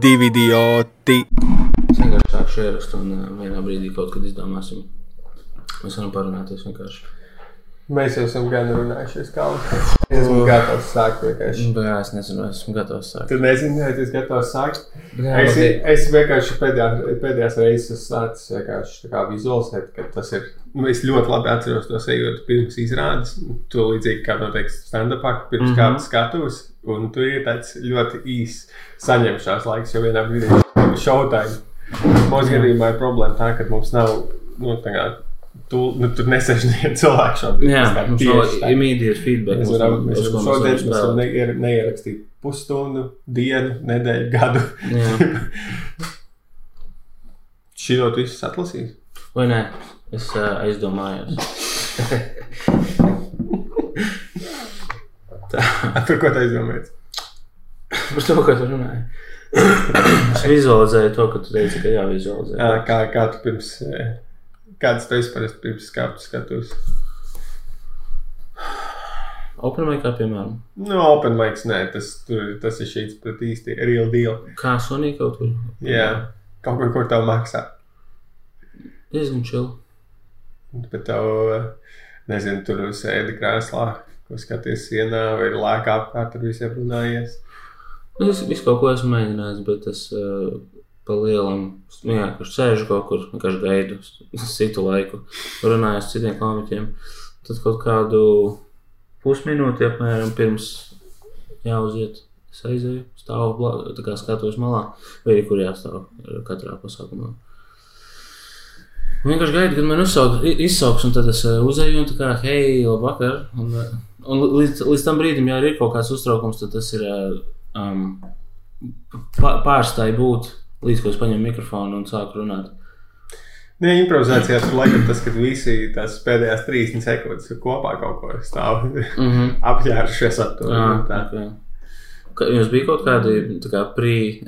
divi idioti. Es vienkārši sāku ierakstu un uh, vienā brīdī kaut kad izdomāsim. Mēs varam parunāties vienkārši. Mēs jau esam gan runājušies, kā es esmu gatavs sākt vienkārši. Jā, es nezinu, vai esmu gatavs sākt. Tu nezini, vai esi gatavs sākt? Jā, Es, es vienkārši pēdējā, pēdējās reizes esmu sācis vienkārši tā kā vizualizēt, ka tas ir. Nu, es ļoti labi atceros to sajūtu pirms izrādes. Tu līdzīgi kā noteikti stand-upā, pirms mm -hmm. kādas skatos. Un tu ir tāds ļoti īss saņemšanās laiks, jo vienā brīdī ir showtime. Mūsu gadījumā ir problēma tā, ka mums nav. Nu, tā kā, tu, nu, tur nesēž neviens cilvēks šobrīd. Jā, mums tā. immediate feedback. Mēs varam, mēs varam šodien mēs varam spēlēt. ne, neierakstīt pusstundu, dienu, nedēļu, gadu. Šī no tu viss atlasīs. Vai nē? Es uh, aizdomājos. Par ko tā izdomājies? Par to, ko tu runāji. es vizualizēju to, ka tu teici, ka jāvizualizē. Jā, kā, kā tu pirms, eh, kāds tu esi parasti pirms skatu skatus? Open mic, piemēram. Nu, open mics, nē, tas, tur, tas ir šīs pret īsti real deal. Kā Sonija kaut kur. Jā, kaut kur, kur tev maksā. Diezgan chill. Bet tev, nezinu, tur sēdi krēslā, ko skaties sienā, vai ir lēkā apkārt, tur visiem runājies. Nu, Es visu kaut ko esmu mēģinājis, bet es uh, pa lielam, nu jā, kurš sēžu kaut kur, vienkārši gaidu, citu laiku, runāju ar citiem komiķiem. Tad kaut kādu pusminūti apmēram pirms jāuziet, es aizēju, stāvu, blā- tā kā skatos malā, vai arī kur jāstāv katrā pasākumā. Un Vienkārši gaidu, kad man uzsauks, izsauks, un tad es uh, uzēju un tā kā, hei, labvakar. Un, uh, un līdz, līdz tam brīdim, ja ir kaut kāds uztraukums, tad tas ir uh, um, pā- pārstāj būt, līdz ko es paņemu mikrofonu un sāku runāt. Nē, improvizācijā tur laikam tas, ka visi tās pēdējās 30 sekundes kopā kaut ko stāv Mm -hmm. apģērbušies ap to. Jā, tā. tā. Jums bija kaut kādi kā pre,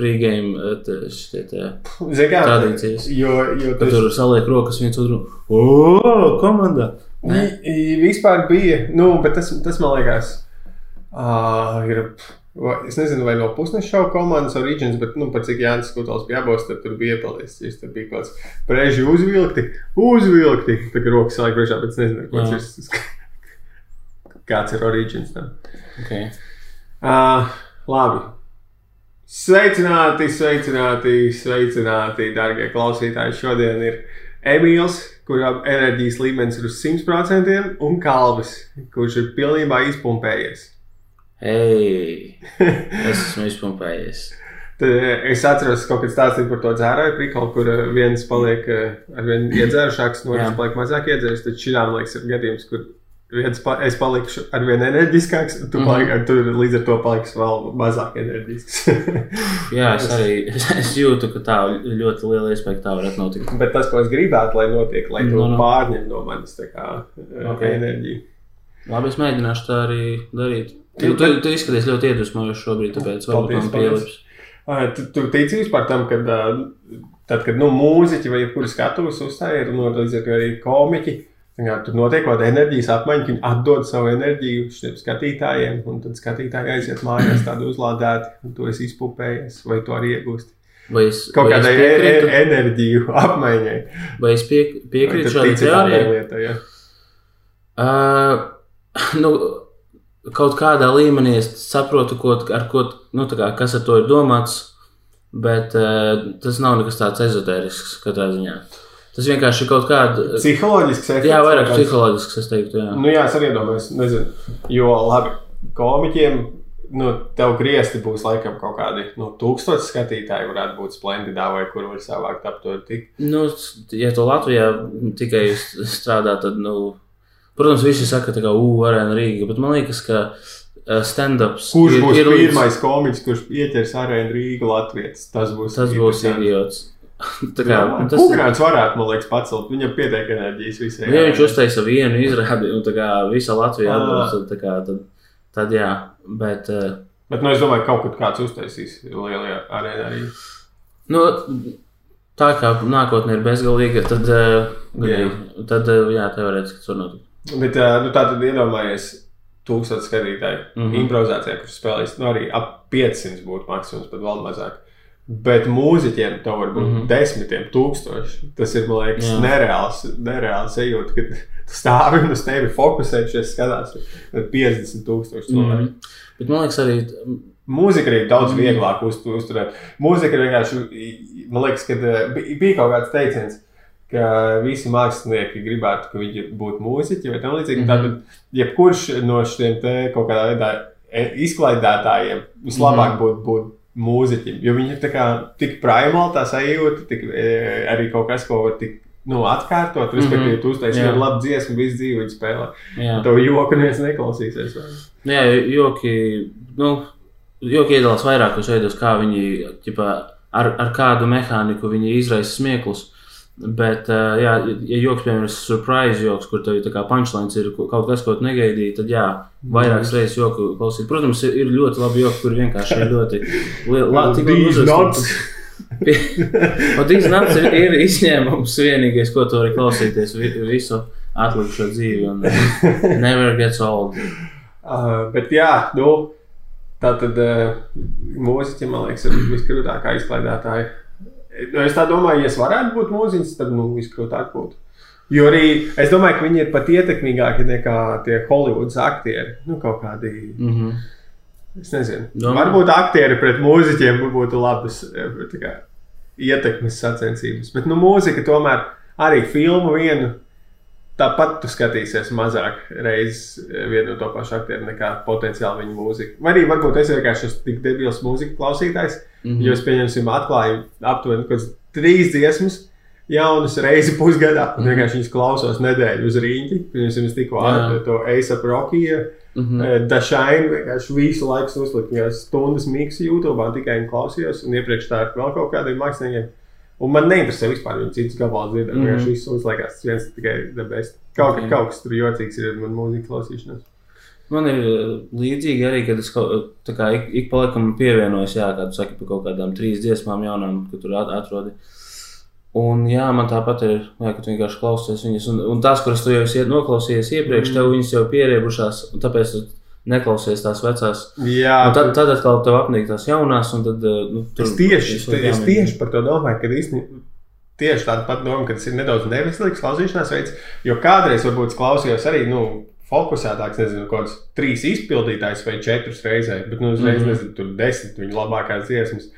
pre-game eh, tradīcijas. Jo, jo tas tur saliek rokas viens otru. O, komanda! I- vispār bija, nu, bet tas, tas man liekas, uh, ir. Es nezinu, vai no pusnes šaubu komandas origins, bet, nu, par cik Jānis Skutāls bija abos, tad tur bija iepalies. Tur bija kaut kāds prēži uzvilkti, uzvilkti. Kā rokas saliek priekšā, bet es nezinu, kāds ir. Kāds ir origins tam? Okay. Uh, labi. Sveicināti, sveicināti, sveicināti, darbie klausītāji. Šodien ir Emīls, kuram enerģijas līmenis ir uz 100%, un Kalvis, kurš ir pilnībā izpumpējies. Hei! Es esmu izpumpējies. Tad es atceros, ka kaut kad stāstīju par to dzērāju prikolu, kur eh, viens paliek eh, ar vien iedzērušāks, no otras paliek mazāk iedzērušs. Tad šī man liekas, ir gadījums, kur viens pa, es palikšu ar vien enerģiskāks, un tu, mm -hmm. tu līdz ar to paliksi vēl mazāk enerģisks. Jā, es arī es jūtu, ka tā ļoti liela iespēja, ka tā varētu notikt. Bet tas, ko es gribētu, lai notiek, lai to No, no, no. no. pārņem no manis kā, Ok. okay. enerģiju. Labi, es mēģināšu tā arī darīt. Tu, Nu, tu, tu izskaties ļoti iedvesmojoši šobrīd, tāpēc varbūt man pielips. Tu, tu tici vispār tam, ka tad, kad nu, mūziķi vai kuri skatuves uzstāja, ir no, arī komiķi. Kā Tur notiek kaut kāda enerģijas apmaiņa, viņi atdod savu enerģiju šiem skatītājiem, un tad skatītāji aiziet mājās tādu uzlādēti, un to es izpupējies, vai to arī iegūst. Vai es, Kaut vai es kādai e piekrītu, e enerģiju apmaiņai. vai es pie, piekrītu šādai teorijai? ja. Uh, nu, kaut kādā līmenī es saprotu, ko, ar ko, nu, kā, kas ar to ir domāts, bet uh, tas nav nekas tāds ezotērisks katrā ziņā. Tas vienkārši ir kaut kāda. Psiholoģisks efekts. Jā, vairāk kāds- psiholoģisks, es teiktu, jā. Nu, jā, es arī domāju, nezinu. Jo labi, komiķiem, nu, tev griezti būs laikam kaut kādi nu, tūkstoši skatītāji, varētu būt splendidā, vai kur var savākt ap to tik. Nu, ja to Latvijā tikai strādā, tad, nu, protams, visi saka, ka, uh, arēna Rīga, bet man liekas, ka stand-ups Kurš ir, būs ir līdz- pirmais komiķis, kurš ieķers arēnu Rīgu Latvijas? Tas būs. Tas būs idiots. Tā kā, Jā, tas ir. Kungrāns varētu, man liekas, pacelt. Viņam pietiek enerģijas visai. Nu, Ja viņš uztaisa vienu izrādi, un tā kā visa Latvija Ā. atbalsta, tad, tā tad, tad jā, bet, eh, Bet, nu, es domāju, ka kaut kad kāds uztaisīs lielajā arēnā arī. nu, tā kā nākotnē ir bezgalīga, tad, eh, Jā. tad eh, jā, teorētiski tas var notikt. Bet, nu, tā tad iedomājies, tūkstoši skatītāji. Mm. -hmm. Improvizācijā, kurš spēlēs, nu arī ap 500 būtu maksimums, pat vēl mazāk. Bet mūziķiem to var būt mm Mhm. -hmm. desmitiem tūkstoši. Tas ir, liekas, Jā. nereāls, nereāls sajūta, kad stāvi un uz tevi fokusējušies, skatās ar 50 tūkstoši cilvēku. Mhm. Bet man liekas, arī Mūzika ir daudz Mm. vieglāk uz, uzturēt. Mūzika ir vienkārši, man liekas, ka eh, bija kaut kāds teiciens, ka visi mākslinieki gribētu, ka viņi būtu mūziķi vai tam līdzīgi. Mhm. Tātad, jebkurš no šiem te kaut kādā veidā e, izklaidētājiem vislabāk Mhm. būtu būt mūziķim. Jo viņi ir kā tik primāli tā sajūta, tik, e, arī kaut kas, ko var tik. Nu, atkārtot, respektīvi, Mhm. tu uztaisīji vienu labu dziesmu, visu dzīvi viņi spēlē. To joku neviens neklausīsies. vai? Jā, joki, nu, joki iedalās vairākos veidos, kā viņi ķipā, ar, ar kādu mehāniku viņi izraisa smieklus. Bet, uh, jā, ja joks, piemēram, ir surprise joks, kur tev ir punchlines, ir kaut kas, ko negaidīji, tad jā, vairākas reizes joku klausīt. Protams, ir, ir ļoti labi joki, kur vienkārši ir ļoti nuts. Patīs nakts ir, ir izņēmums vienīgais, ko tu vari klausīties vi- visu atlikušo dzīvi. Un never gets old. Uh, bet jā, nu, tā tad uh, mūziķi, man liekas, ir viskrūtākā izklaidētāja. Nu, es tā domāju, ja es varētu būt mūziķis, tad nu, viskrūtāk būtu. Jo arī es domāju, ka viņi ir pat ietekmīgāki nekā tie Holivudas aktieri. Nu, kaut kādi, Mm -hmm. es nezinu, Domā. varbūt aktieri pret mūziķiem būtu labas eh, kā, ietekmes sacensības. Bet nu, mūzika tomēr arī filmu vienu. Tāpat tu skatīsies mazāk reizes vienu no to pašu aktieru nekā potenciāli viņa mūzika. Vai arī varbūt es vienkārši esmu tik debils mūzikas klausītājs, mm. -hmm. jo es pieņemsim atklāju aptuveni trīs dziesmas. Jaunas reizi pusgadā, un vienkārši viņas klausos nedēļu uz rīņķi. Pirms es tikko ar to ASAP Rockiju, Mhm. Dažādi vienkārši visu laiku uzliku viņas stundas miksu YouTube, tikai viņu klausījos, un iepriekš tā ar vēl kaut kādiem māksliniekiem. Un man neinteresē vispār viņa citas gabalus dzirdēt. Mm. -hmm. Vienkārši viss uzliekās, tas viens tikai the best. Kaut, Ok. okay. kaut kas tur jocīgs ir man mūzika klausīšanās. Man ir uh, līdzīgi arī, kad es kaut, tā kā ik, ik pa laikam pievienojos, jā, kā tu saki, par kaut kādām trīs dziesmām jaunām, ko tur at- atrodi. Un jā, man tāpat ir, jā, ka tu vienkārši klausies viņas. Un, un tās, kuras tu jau esi noklausījies iepriekš, tev viņas jau pieriebušās, un tāpēc tu neklausies tās vecās. Jā, Un tad, tad atkal tev apnīk tās jaunās, un tad uh, nu, tur es tieši, es tieši par to domāju, ka īstenībā. Tieši tāda pati doma, ka tas ir nedaudz neveselīgs klausīšanās veids. Jo kādreiz varbūt klausījos arī nu, fokusētāks, nezinu, kaut kāds trīs izpildītājs vai četras reizē, bet nu, uzreiz, mm Mhm. -hmm. nezinu, tur desmit viņa labākās dziesmas.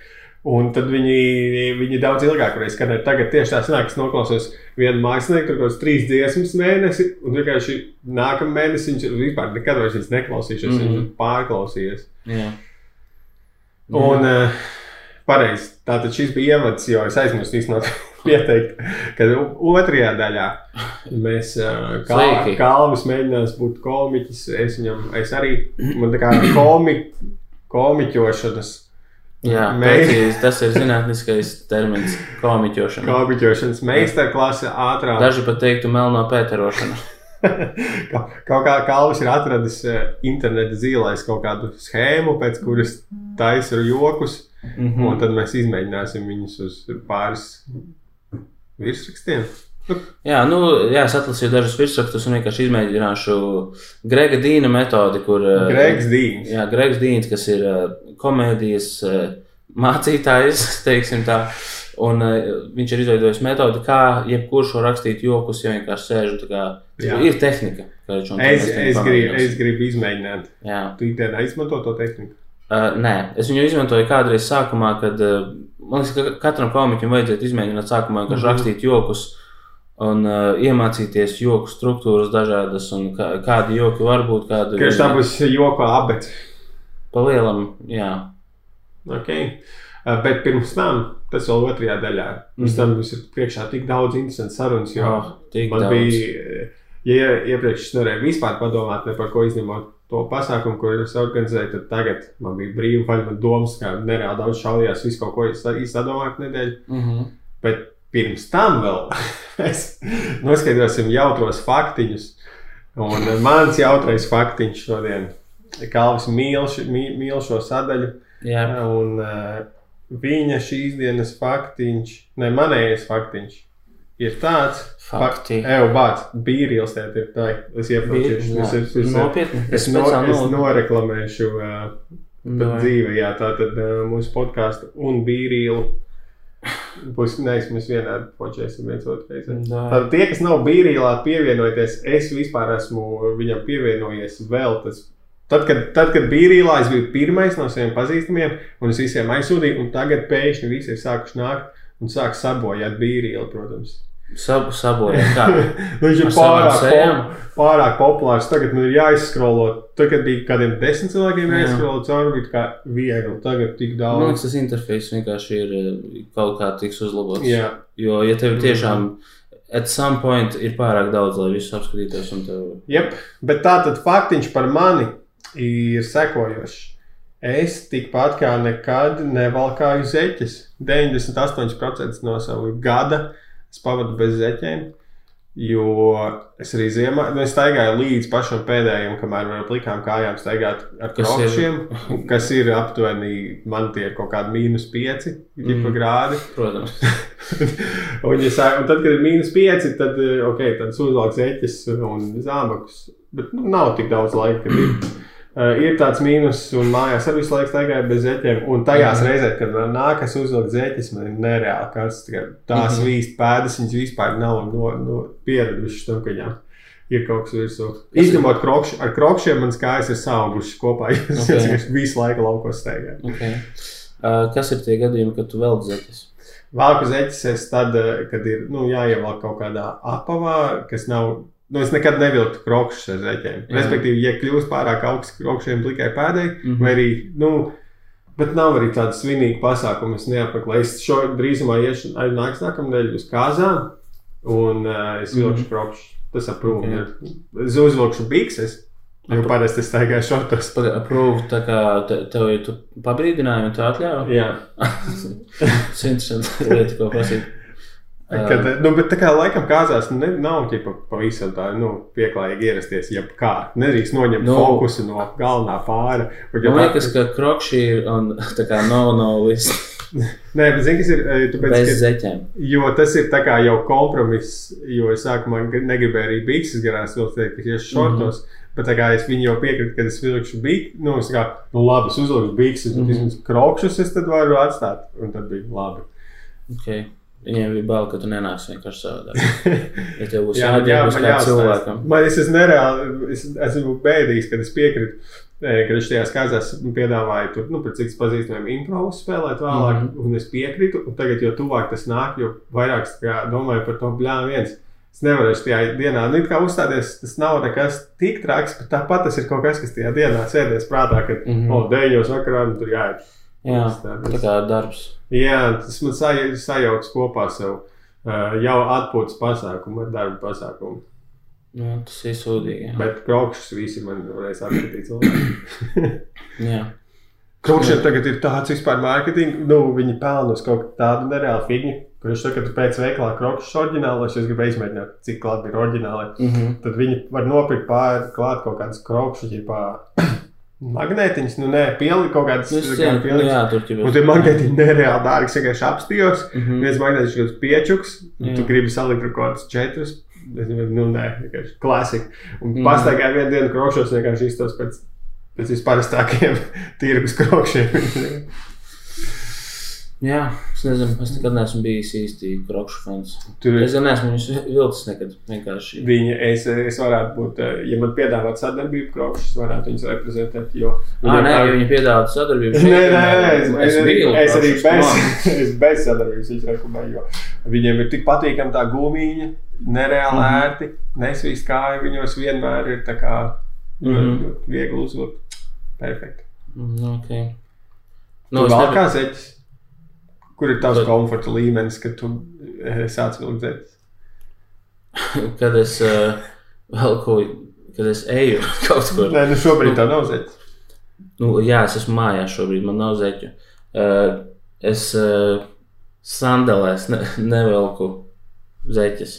Un tad viņi, viņi daudz ilgāk varēja skatīt. Tagad tieši tā sanāk, es noklausos vienu mākslinieku, tur kaut kāds trīs dziesmas mēnesi, un vienkārši nākamā mēnesī viņš vispār nekad vairs viņas neklausījušies, mm Mhm. -hmm. viņš ir pārklausījies. Jā. Un uh, pareizi, tātad šis bija ievads, jo es aizmirsu īstenībā pieteikt, ka otrajā daļā mēs kā. Kalvis mēģinās būt komiķis. Es viņam, es arī, man tā kā komi, komiķošanas, Jā, precīzi, tas ir zinātniskais termins - komiķošana. komiķošanas meistarklase ātrāk. Daži pat teiktu, melnā pēterošana. Ka- Kaut kā Kalvis ir atradis interneta zīlēs kaut kādu schēmu, pēc kuras taisa jokus, Mm un tad mēs izmēģināsim viņus uz pāris virsrakstiem. Jā, nu, jā, es atlasīju dažus virsrakstus un vienkārši izmēģināšu Grega Dīna metodi, kur. eh, Gregs Dīns. Jā, Gregs Dīns, kas ir eh, komēdijas eh, mācītājs, teiksim tā. Un viņš ir izveidojis metodi, kā jebkurš var rakstīt jokus, ja vienkārši sēž. un tā Kā, Jā. ir tehnika. Es, viņu es, gribu, es gribu izmēģināt. Jā. Tu ikdienā izmanto to tehniku. Uh, nē, es viņu izmantoju kādreiz sākumā, kad uh, man liekas, ka katram komiķim vajadzētu izmēģināt sākumā, kā Mhm. rakstīt jokus un uh, iemācīties joku struktūras dažādas un kā, kādi joki var būt. Kādi Ka tā būs joka abets. Pa lielam, jā. Okay. Uh, Bet pirms tam, tas vēl otrajā daļā, pirms Mhm. tam mums ir priekšā tik daudz interesantu sarunas, jo Oh, man daudz. bija, ja iepriekš nevarēju vispār padomāt ne par ko izņemot to pasākumu, ko es organizēju, tad tagad man bija brīva vaļa, man domas, ka nereāli daudz šaujās, visu kaut ko izdomāt nedēļu. Mm -hmm. Bet pirms tam vēl mēs noskaidrosim jautros faktiņus. Un mans jautrais faktiņš šodien Kalvis mīl, ši- mī- mīl šo sadaļu. Jā, Un uh, viņa šīs dienas faktiņš, ne manējais faktiņš, ir tāds. Fakti. Evo, bāc, bīrīls tev ir tā. Es Jā, es, es, es, Nopietni. es, no, es noreklamēšu uh, Vai. dzīvē, jā, tā tad uh, mūsu podkāstu un bīrīlu. Būs, nevis mēs vienādi počēsim viens otru reizi. Jā. Tad tie, kas nav bīrīlā pievienojoties, es vispār esmu viņam pievienojies vēl. Tas, tad, kad, tad, kad bīrīlā es biju pirmais no saviem pazīstamiem, un es visiem aizsūtīju, un tagad pēkšņi visi ir sākuši nākt un sāk sabojāt bīrīli, protams. Sab, sabojā. Kā? Viņš ir pārāk, pop, pārāk populārs. Tagad man ir jāizskrolo. Tagad bija kādiem desmit cilvēkiem Jā. jāizskrolo cauri, bija kā viegli. Tagad tik Man daudz. liekas, tas interfejs vienkārši ir eh, kaut kā tiks uzlabots. Jā, Jo, ja tev tiešām at some point ir pārāk daudz, lai visus apskatītos, tev Jep, bet tā tad faktiņš par mani ir sekojošs. Es tikpat kā nekad nevalkāju zeķes. 98% no sava gada es pavadu bez zeķiem. Jo es arī ziemā, nu, es staigāju līdz pašam pēdējiem, kamēr var ar plikām kājām staigāt ar krokšiem, kas ir aptuveni, man tie ir kaut kādi mīnus 5 mm. grādi. protams, un, ja sāk, un tad, kad ir mīnus 5, tad, eh, okay, tad es uzvelku zeķes un zābakus. Bet nu, nav tik daudz laika, kad ir. Uh, ir tāds mīnus, un mājās arī visu laiku staigāju bez zeķiem. Un tajās Mhm. reizēs, kad man nākas uzvilkt zeķes, man ir nereāli tikai Tās Mhm. vīst pēdas, viņas vispār nav no, no pieradušas tam, ka viņām ir kaut kas virsū. Kas ir? Izņemot krokš, ar krokšiem, manas kājas ir saugušas kopā. Es Ok. vienkārši visu laiku laukos staigāju. okay. uh, kas ir tie gadījumi, kad tu velc zeķes? Vāku zeķes es tad, eh, kad ir nu, jāievelk kaut kādā apavā, kas nav. Nu, es nekad nevilku krokšus ar zeķiem. Jā. Respektīvi, ja kļūst pārāk augsts krokšiem plikai pēdai, mm Mhm. -hmm. vai arī, nu, bet nav arī tāda svinīga pasākuma, es neapmeklēju. Es šo drīzumā iešu arī nāks nākamnedēļ uz kāzām, un uh, es vilkšu mm -hmm. krokšus. Tas aprūp. Okay. Es uzvilkšu bikses, jo parasti es staigāju šortos. Approve, tā kā te, tev ir tu pabrīdinājumi, tu atļauj. Jā. Tas ir interesanti lieta, ko prasīt. Kad, nu, bet tā kā laikam kāzās ne, nav ķipa, pavisam tā nu, pieklājīgi ierasties, ja kā nedrīkst noņemt Nu. fokusu no galvenā pāra. Man tā- liekas, ka krokšī ir un tā kā no no list Nē, bet zini, kas ir, tāpēc, bez ka, zeķiem. jo tas ir tā kā jau kompromiss, jo es sākumā negribēju arī bikses garās vilkt, ka iešu šortos. Mm -hmm. Bet kā es viņu jau piekrītu, ka es vilkšu bikses, nu, es kā, nu labi, es uzvilkšu bikses, bet Mhm. vismaz krokšus es tad varu atstāt. Un tad bija labi. Okay. Viņiem bija bail, ka tu nenāksi vienkārši savādāk. Ja tev būs Jā, man jā, jāatdzīvos man kā cilvēkam. Man es esmu nereāli, es esmu bēdīgs, kad es piekrītu, eh, ka viņš tajās kāzās piedāvāja tur, nu, pēc cik pazīstamiem improvizu spēlēt vēlāk, mm. -hmm. un es piekrītu, un tagad, jo tuvāk tas nāk, jo vairāk es domāju par to bļānu viens. Es nevarēšu tajā dienā, nu, kā uzstāties, tas nav nekas tik traks, bet tāpat tas ir kaut kas, kas tajā dienā sēdēs prātā, ka, mm. -hmm. o, deviņos vakarā, nu, tur jāiet. Jā, Tas tā kā darbs. Jā, tas man saj- sajauc kopā sev uh, jau atpūtas pasākumu ar darba pasākumu. Nu, tas ir sūdīgi. jā. Bet krokšus visi man varēs apskatīt. cilvēki. Jā. Krokšiem tagad ir tāds vispār mārketing, nu, viņi pelna uz kaut tādu nereālu figņu. Kurš saka, ka tu pēc veikalā krokšus oriģinālos, es gribu izmēģināt, cik labi ir oriģināli. Mhm. Tad viņi var nopirkt pāri klāt kaut kādas krokšus, ja magnētiņas, nu nē, pielikt kaut kādas Nu, pielikt. jā, tur jau Un tie magnētiņi nereāli dārgi, es vienkārši apstījos. Mhm. Viens magnētiņš ir piečuks, un Jā. tu gribi salikt kaut kādus četrus. Es nezinu, nu, nē, vienkārši klasika. Un mm. pastaigāju vienu dienu krokšos, vienkārši iztos pēc, pēc visparastākajiem tirgus krokšiem. Jā, es nezinu, es nekad neesmu bijis īsti krokšu fans. Tur Es gan neesmu viņus vilcis nekad. Vienkārši. Viņa, es, es varētu būt, eh, ja man piedāvāt sadarbību krokšus, varētu viņus reprezentēt. Jo Ah, nē, ja viņi piedāvā sadarbību. Nē, nē, nē, es, es, biju es arī bez, es bez sadarbības viņus rekomendēju. jo Viņiem ir tik patīkami tā gumija, nereāli Mhm. ērti, nesvīst kāja. Viņos vienmēr ir tā kā Mhm. ļoti viegli uzvilkt. Perfekti. Nu, okay. Nu, Nu, es vēl nebiju- kā zeķis? Kur ir tavs komforta līmenis, kad tu eh, sāc vilkt zeķis? kad es uh, vēl ko, kad es eju kaut kur. Nē, nu šobrīd tā nav zeķis. Nu, jā, es esmu mājās šobrīd, man nav zeķu. Uh, es uh, sandalēs ne, nevelku zeķes.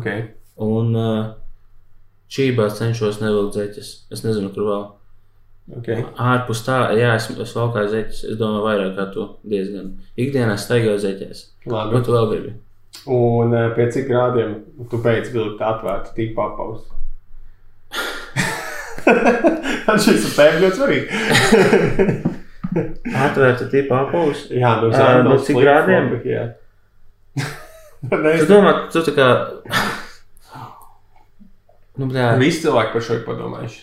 Okay. Un uh, čībās cenšos nevilkt zeķes. Es nezinu, kur vēl. Okay. Ārpus tā, jā, es, es valkāju zeķes. Es domāju, vairāk kā tu diezgan. Ikdienā staigāju zeķēs. Labi. Ko tu vēl gribi? Un eh, pie cik grādiem tu beidz vilkt atvērtu tīpa apausu? Man šis ir tēma ļoti svarīgi. Atvērta tipa apavus. Jā, nu, Ā, zāle nu, cik grādiem? Jā. Tu domā, tu tā kā. Nu, bļā, Visi cilvēki par šo ir padomājuši.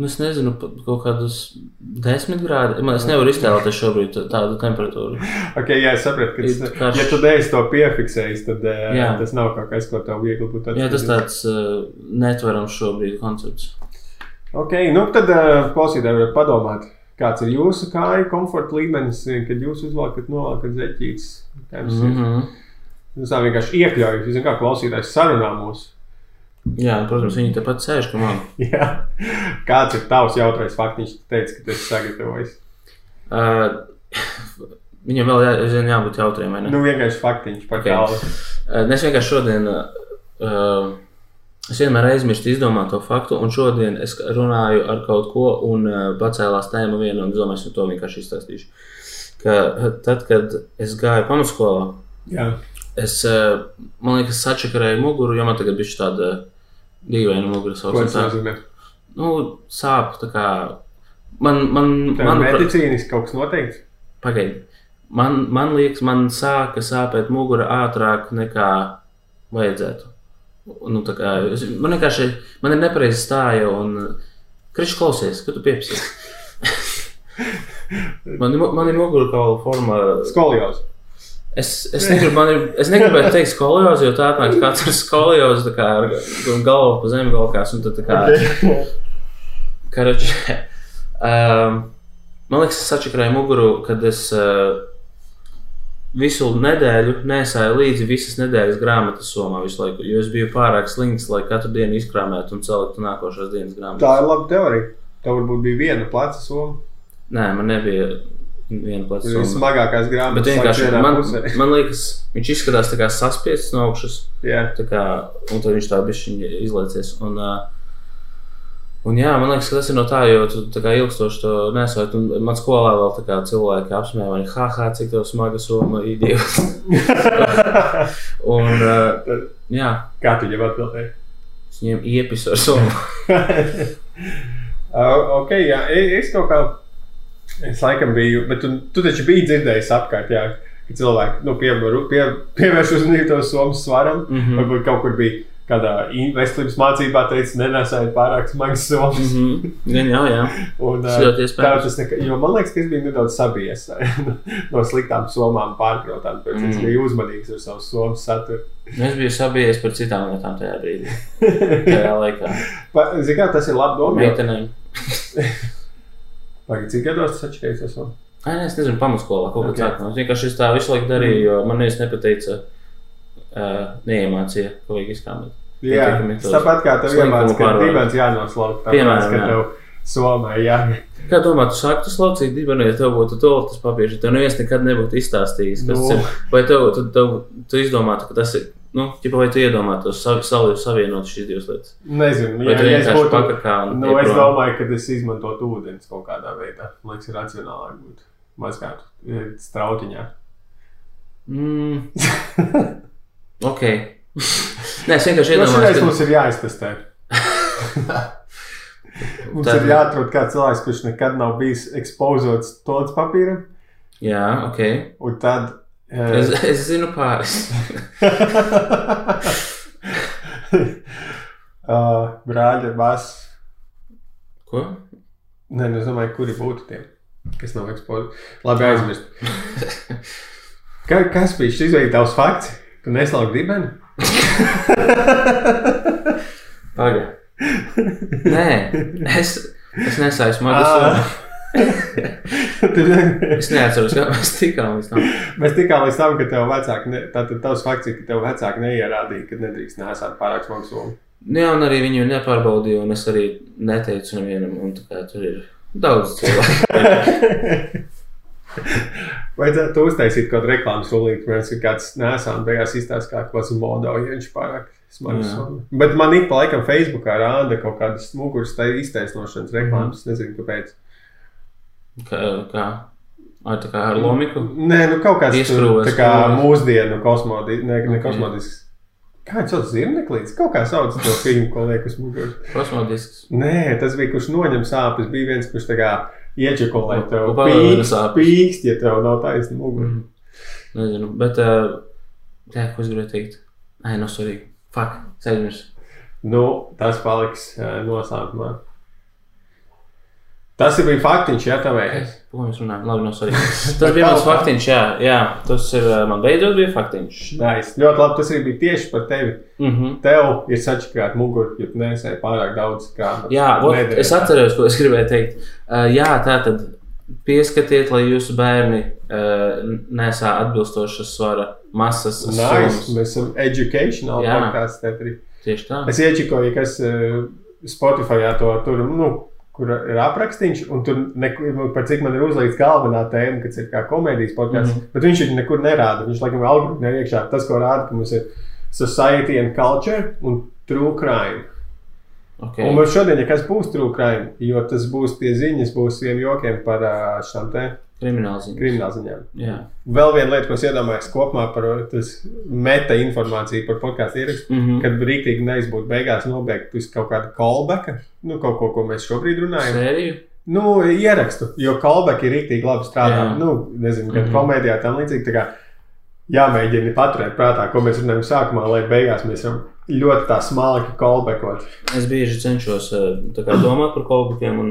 Nu, es nezinu, kaut kādus desmit grādus. Man es nevaru iztēloties šobrīd tādu temperatūru. Okay, jā, es saprotu, ka Ir tas, karš. ja tu neesi to piefiksējis, tad eh, Jā. tas nav kaut kas, ko tev viegli būtu Jā, tas tāds uh, netverams šobrīd koncepts. Ok, nu tad uh, klausītāji varat padomāt, kāds ir jūsu kāju komforta līmenis, kad jūs uzvelkat novelkat zeķītes. Jums Mm ir? -hmm. Jūs tā vienkārši iekļaujat, jūs zināt, kā klausītājs sarunā mūs. Jā, un, protams, viņi tepat sēž, ka man. Jā. Kāds ir tavs jautrais faktiņš, tu teici, ka tu esi sagatavojis? Uh, viņam vēl jā, zin, jābūt jautriem, vai ne? Nu, vienkārši faktiņš par Ok. galvu. Uh, es vienkārši šodien. Uh, Es vienmēr aizmirstu izdomāt to faktu, un šodien es runāju ar kaut ko, un uh, pacēlās tēma viena, un es domāju, es to vienkārši izstāstīšu. Ka uh, tad, kad es gāju pamatskolā, Jā. es, uh, man liekas, sačakarēju muguru, jo man tagad bija tāda dīvaina mugura Ko sauksim tas tā. nozīmē? Nu, sāp, tā kā. Man, man, Tev man, medicīniski kaut kas noteikts? Pagaidi. Man, man liekas, man sāka sāpēt mugura ātrāk nekā vajadzētu. Nu, tā kā, es, man vienkārši man ir nepareiza stāja un krišs klausies, kad tu piepsi. man, ir mu- man ir mugura kaula forma. Skolios. Es, es, negribu, man ir, es negribētu teikt skoliozi, jo tā atnāk kāds ar skoliozi, tā kā ar galvu pa zemi galvās. Un tad tā kā, Karači, um, man liekas, es sačakrēju muguru, kad es uh, visu nedēļu nesāju līdzi visas nedēļas grāmatas somā visu laiku. Jo es biju pārāk slings, lai katru dienu izkrāmētu un celiktu nākošās dienas grāmatas. Tā ir laba teorija. Tev varbūt bija viena pleca soma. Nē, man nebija viena Tas plata ir soma. smagākās grāmatas. Bet vienkārši man, pusē. man liekas, viņš izskatās tā kā saspiests no augšas. Jā. Tā kā, un tad viņš tā bišķiņ izlaicies. Un, uh, un jā, man liekas, ka tas ir no tā, jo tu tā kā ilgstoši to nesot. Un man skolā vēl tā kā cilvēki apsmēja mani, ha, ha, cik tev smaga soma, idiots. un, uh, jā, Kā tu jau atbildēji? es viņiem iepisu ar somu. Ok, jā, es kaut kā. Es laikam biju, bet tu, tu taču biji dzirdējis apkārt, jā, ka cilvēki nu, pievaru- pie, pievērš uzmanību to somu svaram. Mm Mhm. -hmm. Varbūt kaut kur bija kādā veselības mācībā teicis, nenesājiet pārāk smagas somas. Mm -hmm. Mhm. Gan jau, jā. Un, tā tas nekā, jo man liekas, ka es biju nedaudz sabijies no sliktām somām, pārkrautām. Tāpēc mm. es Mm. biju uzmanīgs ar savu somu saturu. Es biju sabijies par citām lietām tajā brīdī. Tajā laikā. Pa- Zini, kā tas ir labi domā? Meitenēm. Pagaid, cik gados tas atšķirīgs no somas? Ai, nē, es nezinu, pamatskolā kaut Ok. kā tāda. Es vienkārši tā visu laiku darīju, jo man neviens nepateica, uh, neiemācīja, ko vajag izkrāmēt. Jā, tāpat kā tev iemācīja, ka dibens jānoslauka. Piemēram, jā. tev somai jā. Kā domā, tu sāktu slaucīt dibenu, ja tev būtu toaletes papīrs, tev neviens nekad nebūtu izstāstījis, kas Nu. tas ir? Vai tev, tu, tev, tu izdomātu, ka tas ir, nu, ķipa, vai tu iedomātos savi, savi, savienot šīs divas lietas? Nezinu, Vai jā, es būtu. pakakā Nu, iet es domāju, ka es izmantotu ūdeni kaut kādā veidā. Man liekas, ir racionālāk būt mazgāt eh, strautiņā. Mm. ok. Nē, es vienkārši šoreiz iedomājos, mums ir jāiztestē. mums Tad- ir jāatrod kāds cilvēks, kurš nekad nav bijis ekspozots toaletes papīram. ka... Jā, ok. Un tad. Eh, Es, es zinu pāris. uh, brāļa bas. Ko? Nē, nu, es domāju, kuri būtu tie, kas nav ekspozīti. Labi, aizmirst. Ka, kas bija šis izveidojis tavs fakts? Tu neslauki dibeni? Pagaid. Nē, es, es nesāju smagu Ā. Es neatceros, kā mēs tikām līdz tam. Mēs tikām līdz tam, ka tev vecāki, ne, tātad tavs fakts ir, ka tev vecāki neierādīja, ka nedrīkst nesāt pārāk smagu somu. Nu Jā, un arī viņu nepārbaudīju, un es arī neteicu nevienam, un tā kā tur ir daudz cilvēku. Vajadzētu tu uztaisīt kaut kādu reklāmas solīti, kurš ir kāds nesām, beigās izstāsta, kā kāds modo, ja viņš pārāk smags. Bet man ik pa laikam Facebookā rāda kaut kādas muguras tai iztaisnošanas reklāmas, nezinu, kāpēc. Kā, kā? Ar, tā kā ar lomiku. Nē, nu kaut kāds tur, Ieskrūvēs tā kā krūvēs. mūsdienu kosmodisks, ne, ne Ok. kosmodisks. Kā viņš sauc zirneklīds? Kaut kā sauc to filmu, ko liek uz muguras. Kosmodisks. Nē, tas bija, kurš noņem sāpes. Bija viens, kurš tā kā iečekolē tev Un palielina pīkst, pīkst, ja tev nav taisna mugura. Mm. Nezinu, bet. Uh, jā, ko es gribēju teikt? Nē, no sorry. Fuck, aizmirsu. Nu, tas paliks uh, noslēpumā. Tas ir bija faktiņš, ja tā vajag. Ko mēs runājam? Labi, no sorry. Tas bija mans faktiņš, jā. jā tas ir uh, man beidzot bija faktiņš. Nice. Ļoti labi, tas arī bija tieši par tevi. Mm -hmm. Tev ir sačakrāt muguru, jo tu nesēji pārāk daudz krāpes. Jā, ot, es atceros, ko es gribēju teikt. Uh, jā, tā tad pieskatiet, lai jūsu bērni uh, nesā atbilstošas svara masas. Nice. Mēs esam educational Jā. podkāsts. Tieši tā. Es iečikoju, kas uh, Spotify to tur, nu, kur ir aprakstīns, un tur nekur, par cik man ir uzlikts galvenā tēma, kas ir kā komēdijas podkāsts, mm. -hmm. bet viņš viņu nekur nerāda. Viņš laikam algoritmā iekšā tas, ko rāda, ka mums ir society and culture un true crime. Okay. Un mums šodien, ja kas būs true crime, jo tas būs tie ziņas, būs vien jokiem par ā, šām te Krimināls ziņas. krimināla ziņām. Jā. Vēl viena lieta, ko es iedomājos kopumā par tas meta informāciju par podkāstu ierakstu. Mm -hmm. Kad rīktīgi neizbūtu beigās nobeigt kaut kāda callbacka, nu, kaut ko, ko mēs šobrīd runājam. Sēriju? Nu, ierakstu, jo callbacki ir rīktīgi labi strādā. Jā. Nu, nezinu, gan mm. -hmm. komēdijā tam līdzīgi. tā kā Jāmēģina paturēt prātā, ko mēs runājam sākumā, lai beigās mēs varam ļoti tā smalki callbackot. Es bieži cenšos eh, kā, domāt par kolbukiem. Un,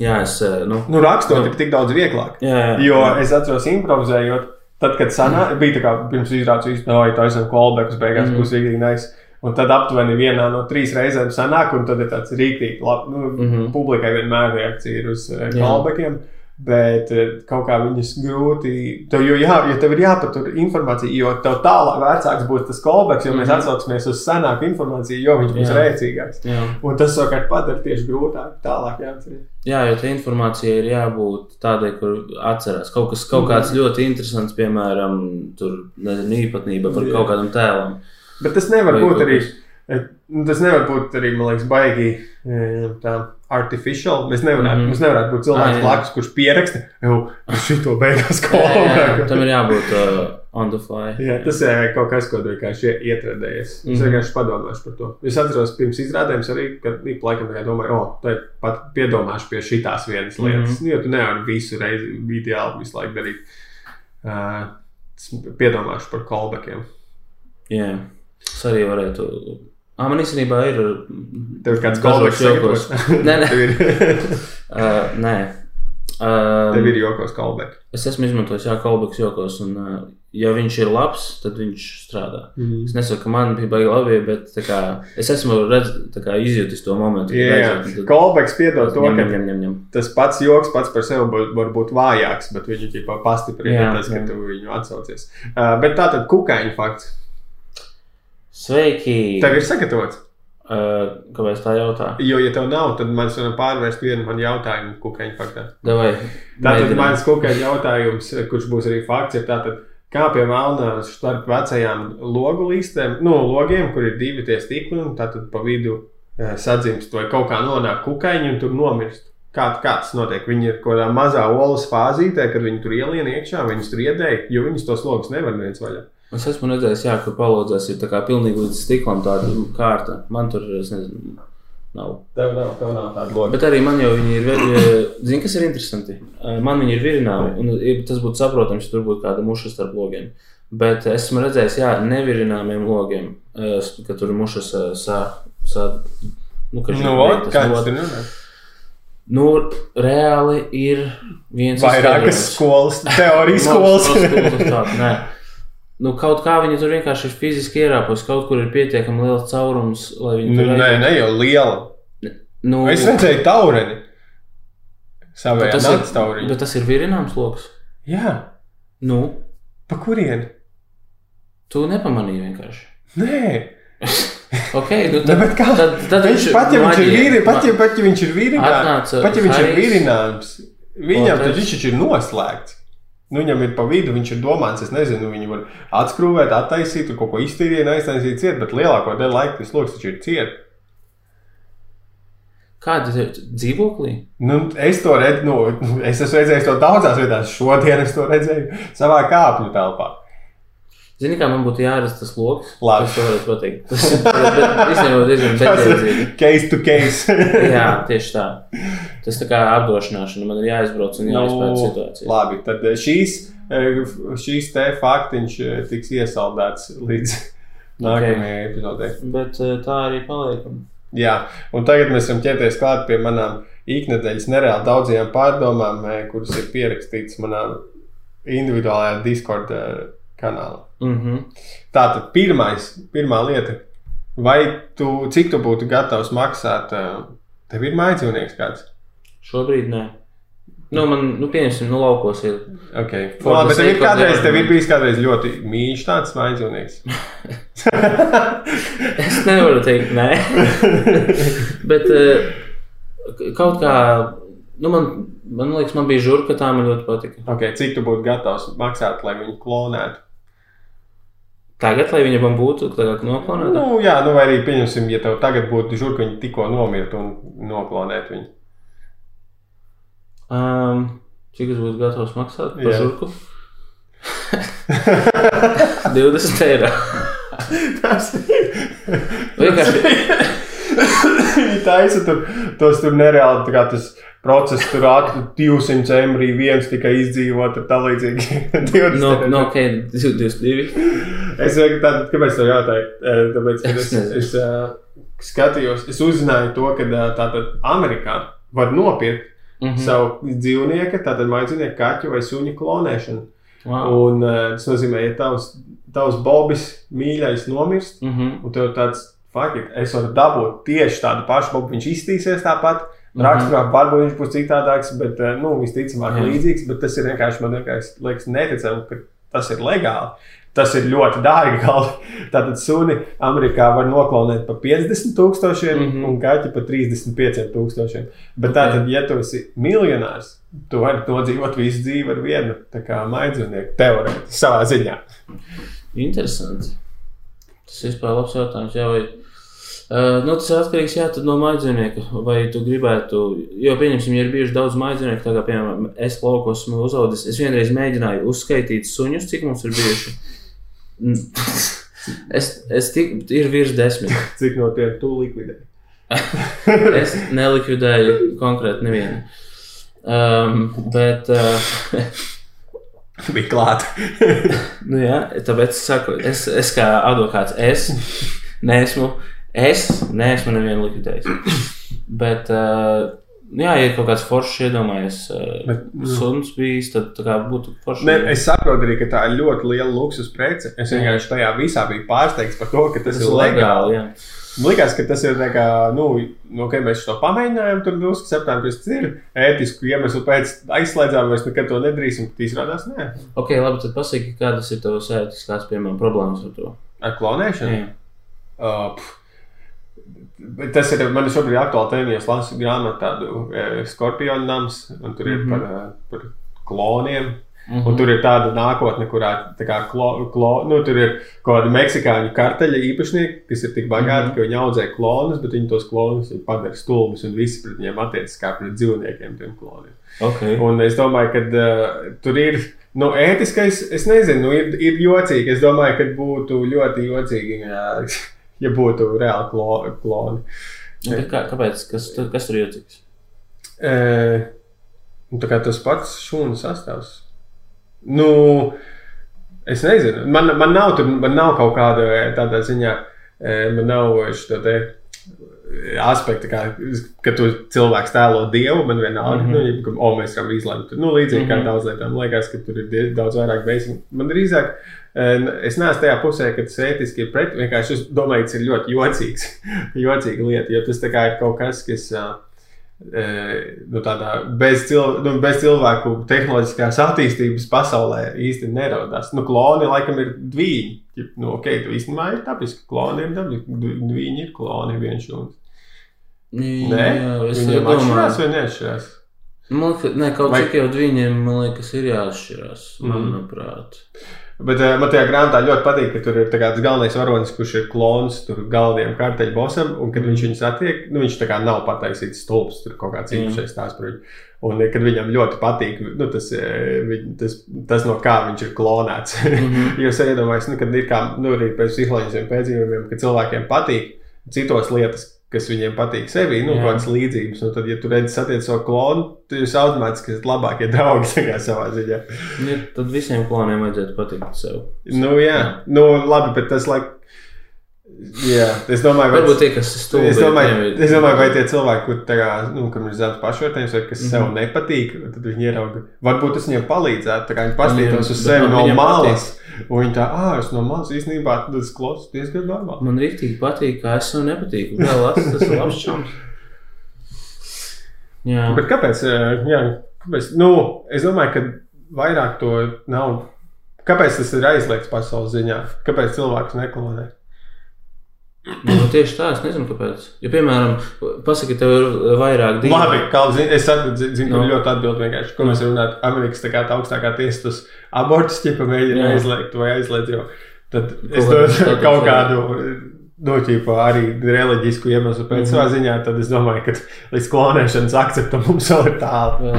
jā, es. eh, Nu, Nu, rakstot Nu. ir tik daudz vieglāk. jā, jā, Jo es atceros, improvizējot, tad, kad sanā, bija tā kā pirms izrādes īstenībā, tā esam callbacks beigās, mm. būs rīktīgi nice. Un tad aptuveni vienā no trīs reizēm sanāk, un tad ir tāds rīktīgi, labi, nu, mm. -hmm. publikai vienmēr reakcija ir uz uh, Jā. callbackiem. Bet eh, kaut kā viņas grūti. Tev, jo, jā, jo tev ir jāpatur informācija, jo tev tālāk vecāks būs tas callbacks, jo mēs Mhm. atsaucamies uz senāku informāciju, jo viņš būs rēcīgāks. jā. Un tas savukārt padara tieši grūtāk tālāk jāatcerās. jā, jo tā informācija ir jābūt tādai, kur atcerās. Kaut kas kaut kāds ļoti interesants, piemēram, tur, nezinu, īpatnība par Jā. kaut kādam tēlam. Bet tas nevar Vai būt kaut arī. nu, Tas nevar būt arī, man liekas, baigi eh, tā artificial. Mēs nevarētu, mm Mhm. -hmm. Mums nevarētu būt cilvēks jā. blakus, kurš pieraksta, jau šito beigās Jā, jā, jā, kolonā. tam ir jābūt uh, on the fly. Jā, tas ir kaut kas, ko vienkārši ietradējies. Es Mhm. vienkārši padomāšu par to. Es atceros, pirms izrādēm arī, kad ik laikam domāju, o, tā ir pat piedomāšu pie šitās vienas lietas. Mhm. Mm -hmm. Jo tu nevari visu reizi ideāli visu laiku darīt. Uh, piedomāšu par callbackiem. Jā, tas arī varētu. Ah, man īstenībā ir. Tev ir kāds jokos. sagatavots? Nē, nē. Ir, Uh, nē. Uh, tev ir jokos callback. Es esmu izmantojis jā, kolbaks jokos, un, uh, ja viņš ir labs, tad viņš strādā. Mm. Es nesaku, ka man bija baigi labi, bet kā, es esmu redz, kā, izjūtis to momentu. Jā, un tad- callbacks piedod to, ņem, ka ņem, ņem, ņem. tas pats joks pats par sevi var, būt vājāks, bet viņš Jā, tas, ka tu viņu atsaucies. Uh, bet tā tad kukaiņu fakts. Sveiki! Tev ir sagatavots. Uh, kāpēc tā jautā? Jo, ja tev nav, tad mēs varam pārvērst vienu man jautājumu kukaiņu faktā. Davai, Tātad mans kukaiņu jautājums, kurš būs arī fakts, ir tātad, kā pie melnā starp vecajām logu līstēm, nu, logiem, kur ir divi tie stikli, un tātad pa vidu eh, sadzimst vai kaut kā nonāk kukaiņi un tur nomirst. Kā, kā tas notiek? Viņi ir kaut kādā mazā olas fāzītē, kad viņi tur ielien iekšā, viņus tur iedēja, jo viņus tos logus nevar viens vaļā. Es esmu redzējis, jā, ka palūdzēs ir tā kā pilnīgi līdz stiklam tāda kārta. Man tur, es nezinu, nav. Tev nav, tev nav tāda loga. Bet arī man jau viņi ir, vi- zini, kas ir interesanti. Eh, Man viņi ir virināmi, un ir- tas būtu saprotams, ja tur būtu kāda muša starp logiem. Bet esmu redzējis, jā, nevirināmiem logiem, eh, ka tur mušas eh, sā, sā, nu, ka Nu, ot, kā tas runā? Nu, reāli ir viens Vairākas izskaidrojums. skolas, teorijas skolas. skolas nē. Nu, kaut kā viņi tur vienkārši ir fiziski ierāpos, kaut kur ir pietiekami liels caurums, lai viņi Nu, tur nē, ne jau liela. Nu, Es redzēju taureni. Savējā tas, ir, tauriņu. bet tas ir virināms lokus. Jā, Nu, pa kurieni? tu nepamanīji vienkārši. Nē, Ok, nu Nu, tad, bet kā? tad, tad viņš pat ja viņš ir vīri, pat ja, pat ja viņš ir vīrināms, pat ja viņš ir vīrināms, viņam tad viņš taču ir noslēgts. Nu, viņam ir pa vidu, viņš ir domāts, es nezinu, viņu var atskrūvēt, attaisīt, kaut ko iztīrīt, aiztaisīt ciet, bet lielāko daļu laika tas lokus taču ir ciet. Kāda ir dzīvoklī? Nu, es to redzu, nu, es esmu redzējis to daudzās vietās. Šodien es to redzēju savā kāpņu telpā. Zini, kā man būtu jārasta tas lokus? Labi. Tas varētu pateikt. Tas ir diezgan bezjēdzīgi. case to case. Jā, tieši tā. Tas tā kā apdrošināšana. Man ir jāizbrauc un jāizpēta situācija. Nu, labi, tad eh, šīs, eh, šīs te faktiņš eh, tiks iesaldēts līdz nākamajai epizodei. Bet tā arī paliekam. Jā, un tagad mēs varam ķerties klāt pie manām iknedēļas nereāli daudzajām pārdomām, kuras ir pierakstītas manā individuālajā Discord kanālā. Mhm. Tātad pirmais, pirmā lieta, vai tu, cik tu būtu gatavs maksāt, tev ir mājdzīvnieks kāds? Šobrīd nē. Nu, man, nu, pieņemsim, nu, laukos ir. Okay. For Labi, bet tev ir kādreiz, tev ir bijis kādreiz ļoti mīļš tāds mājdzīvnieks. Es nevaru teikt, nē. Bet eh, kaut kā, nu, man, man liekas, man bija žurka, tā man ļoti patika. Okay, cik tu būtu gatavs maksāt, lai viņu klonētu? Tagad, lai viņa man būtu tagad noklonēta, Nu, jā, nu, vai arī pieņemsim, ja tev tagad būtu žurka, viņa tikko nomirtu un noklonētu viņu. Um, cik es būtu gatavs maksāt par žurku? 20 eiro. Tas Vienkārši Viņi taisa tur, tos tur nereāli, tā kā tas process tur ātri 200 embrī, viens tikai izdzīvot, un tā līdzīgi. 20 no, eiro. no ok, 22. Es vienkārši tādu, kāpēc tev jautāju? Tāpēc, es, Es es uh, skatījos, es uzzināju to, ka tātad Amerikā var nopirkt Mm. savu dzīvnieku, tātad maidzīvnieku kaķu vai suņu klonēšanu. Wow. Un uh, tas nozīmē, ja tavs, tavs Bobis mīļais nomirst, Mhm. un tev tāds, fuck it, es varu dabūt tieši tādu pašu Bobu, viņš iztīsies tāpat. Raksturā varbūt viņš būs citādāks, bet uh, nu, visticamāk Jā. līdzīgs. Bet tas ir vienkārši man vienkārši liekas neticami, ka tas ir legāli. Tas ir ļoti dārgi. galvi. Tātad suni Amerikā var noklonēt par 50 tūkstošiem mm. -hmm. un kaķi par 35 tūkstošiem. Bet Ok. tātad, ja tu esi miljonārs, tu vari nodzīvot visu dzīvi ar vienu maidznieku teorētiski savā ziņā. Interesanti. Tas vispār labs jautājums. Jā, vai, uh, nu, tas ir atkarīgs jā, no mājdzīvnieka. Vai tu gribētu, jo, pieņemsim, ja ir bijuši daudz mājdzīvnieku, tā kā, piemēram, es laukos esmu uzaugusi. Es vienreiz mēģināju uzskaitīt suņus, cik mums ir bijuši. Mm. Es, es tik, ir virs desmit. Cik no tiem tu likvidē? Es nelikvidēju konkrēti nevienu. Um, bet, uh, Bija klāt. Nu, jā, tāpēc es saku, es, es kā advokāts, es neesmu, es neesmu nevienu likvidējis. Bet, uh, jā, ja ir kaut kāds foršs iedomājies, uh, Bet, nu. suns bijis, tad tā kā būtu forši. Ne, es saprotu arī, ka tā ir ļoti liela luksus prece. Es vienkārši tajā visā biju pārsteigts par to, ka tas, tas ir legāli. jā. Man liekas, ka tas ir tā kā, nu, nu kad mēs to pamēģinājām, tur drusku sapratām, ka tas ir ētisku iemeslu pēc aizslēdzām, vairs nekad to nedarīsim. Tad izrādās, nē, Ok, labi, tad pasaki, kādas ir tavas ētiskās, piemēram, problēmas ar to. ar klonēšanu. Jā. Uh, pf. Tas ir man šobrīd aktuāli tēma, ja es lasu grāmatu tādu e, skorpionu nams, un tur ir Mhm. par, e, par kloniem. Mhm. Un tur ir tāda nākotne, kurā tā kā klo, klo, nu, tur ir kaut kāda meksikāņu karteļa īpašnieki, kas ir tik bagāti, Mhm. ka viņi audzē klonus, bet viņi tos klonus padara stulbus un visi pret viņiem attiecas kā pret dzīvniekiem, tiem kloniem. Ok. Un es domāju, ka uh, tur ir. Nu, ētiskais, es nezinu, nu, ir, ir jocīgi. Es domāju, ka būtu ļoti jocīgi, ja, ja būtu reāli klo, kloni. Nu, Kā, kāpēc? Kas, kas tur jūtīgs? E, nu, tā kā tas pats šūnu sastāvs. Nu, es nezinu, man, man, nav, tur, man nav kaut kāda e, tāda ziņā, e, man nav šo te aspektu, kā, ka tu cilvēks tēlo dievu, man vienalga, mm. -hmm. nu, ka, o, mēs varam izlemt. Nu, līdzīgi mm -hmm. kā Mhm. daudz lietām, liekas, ka tur ir daudz vairāk basic. Man drīzāk, e, es neesmu tajā pusē, ka tas ētiski ir pret, vienkārši es domāju, tas ir ļoti jocīgs, jocīga lieta, jo tas tā kā ir kaut kas, kas. e, Nu, tādā bez, cil, nu, bez cilvēku tehnoloģiskās attīstības pasaulē īsti nerodās. Nu, kloni laikam ir divi. Nu, ok, tu īstenībā ir dabiski. Kloni ir dabiski. Viņi ir kloni viens šūns. Nē, es domāju. atšķirās vai neatšķirās? Man liekas, ne, kaut Vai- cik jau viņiem, man liekas, ir jāatšķirās, Mhm. manuprāt. Bet uh, man tajā grāmatā ļoti patīk, ka tur ir tā kā tas galvenais varonis, kurš ir klons tur galvenajam kārteļu bosam, un kad viņš viņu satiek, nu viņš tā kā nav pataisīts stulbs, tur kaut kāds īpašais stāsts par viņu. Un eh, kad viņam ļoti patīk nu, tas, eh, tas, tas, no kā viņš ir klonēts. Jūs iedomājaties, nu, kad ir kā nu, arī pēc psiholoģiskiem pētījumiem, ka cilvēkiem patīk citos lietas, kas viņiem patīk sevi, nu, Jā. kādas līdzības. Un tad, ja tu redzi, satiec savu klonu, tad jūs automātiski esat labākie draugi savā ziņā. Ja, tad visiem kloniem vajadzētu patikt sev. Nu, jā, nu, labi, bet tas laik. Jā, es domāju, vai- tie, kas ir stulbi. Es domāju, ir- es domāju, vai tie cilvēki, kur tā kā, nu, kam ir zemes pašvērtējums, vai kas Mhm. sev nepatīk, tad viņi ierauga. Varbūt tas viņiem palīdzētu, tā kā viņi paskatītos uz sevi no malas. Un viņi tā, ah, es no malas īstenībā tas klausās diezgan normāli. Man rīktīgi patīk, kā es sev nepatīku. Vēl labs, tas ir labs čoms. Jā, Bet kāpēc? Jā, kāpēc? Nu, es domāju, ka vairāk to nav. Kāpēc tas ir aizliegts pasaules ziņā? Kāpēc cilvēks neklonē? Nu, tieši tā, es nezinu, kāpēc. Ja, piemēram, pasaki, tev ir vairāk divu. Labi, kā zini, es zinu, Nu. no. ļoti atbildīgi vienkārši, ko mēs runājam. Amerikas tā kā tā augstākā tiesa tos abortus ķipa mēģina aizliegt vai aizliegt, jo tad es statusā. kaut kādu, nu, ķipa arī reliģisku iemeslu pēc Mhm. savā ziņā, tad es domāju, ka līdz klonēšanas akceptam mums vēl ir tālu.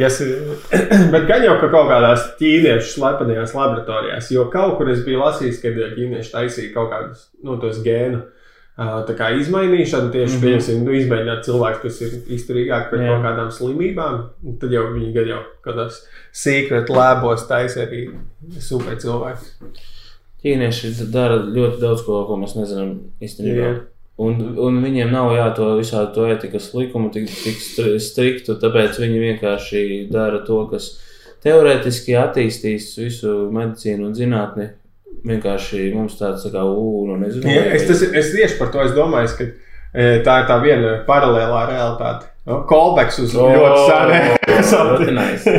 Yes, bet gan jau ka kaut kādās ķīniešu slepenajās laboratorijās, jo kaut kur es biju lasījis, ka ķīnieši taisīja kaut kādus no tos gēnu tā kā izmainīšanu, tieši Mhm. mm -hmm. nu, izmēģināt cilvēku, kas ir izturīgāk pret Jā. kaut kādām slimībām. Tad jau viņi gan jau kādās secret labos taisa arī super cilvēki. Ķīnieši dara ļoti daudz ko, ko mēs nezinām īstenībā. Jā. Un, un viņiem nav jā, to visādi to etikas likumu tik, tik stri- striktu, tāpēc viņi vienkārši dara to, kas teorētiski attīstīs visu medicīnu un zinātni. Vienkārši mums tāds tā kā ū, nu nezinu. Vai- es, tas, es tieši par to es domāju, ka tā ir tā viena paralēlā realitāte. Kolbeks uz O, ļoti senu nice.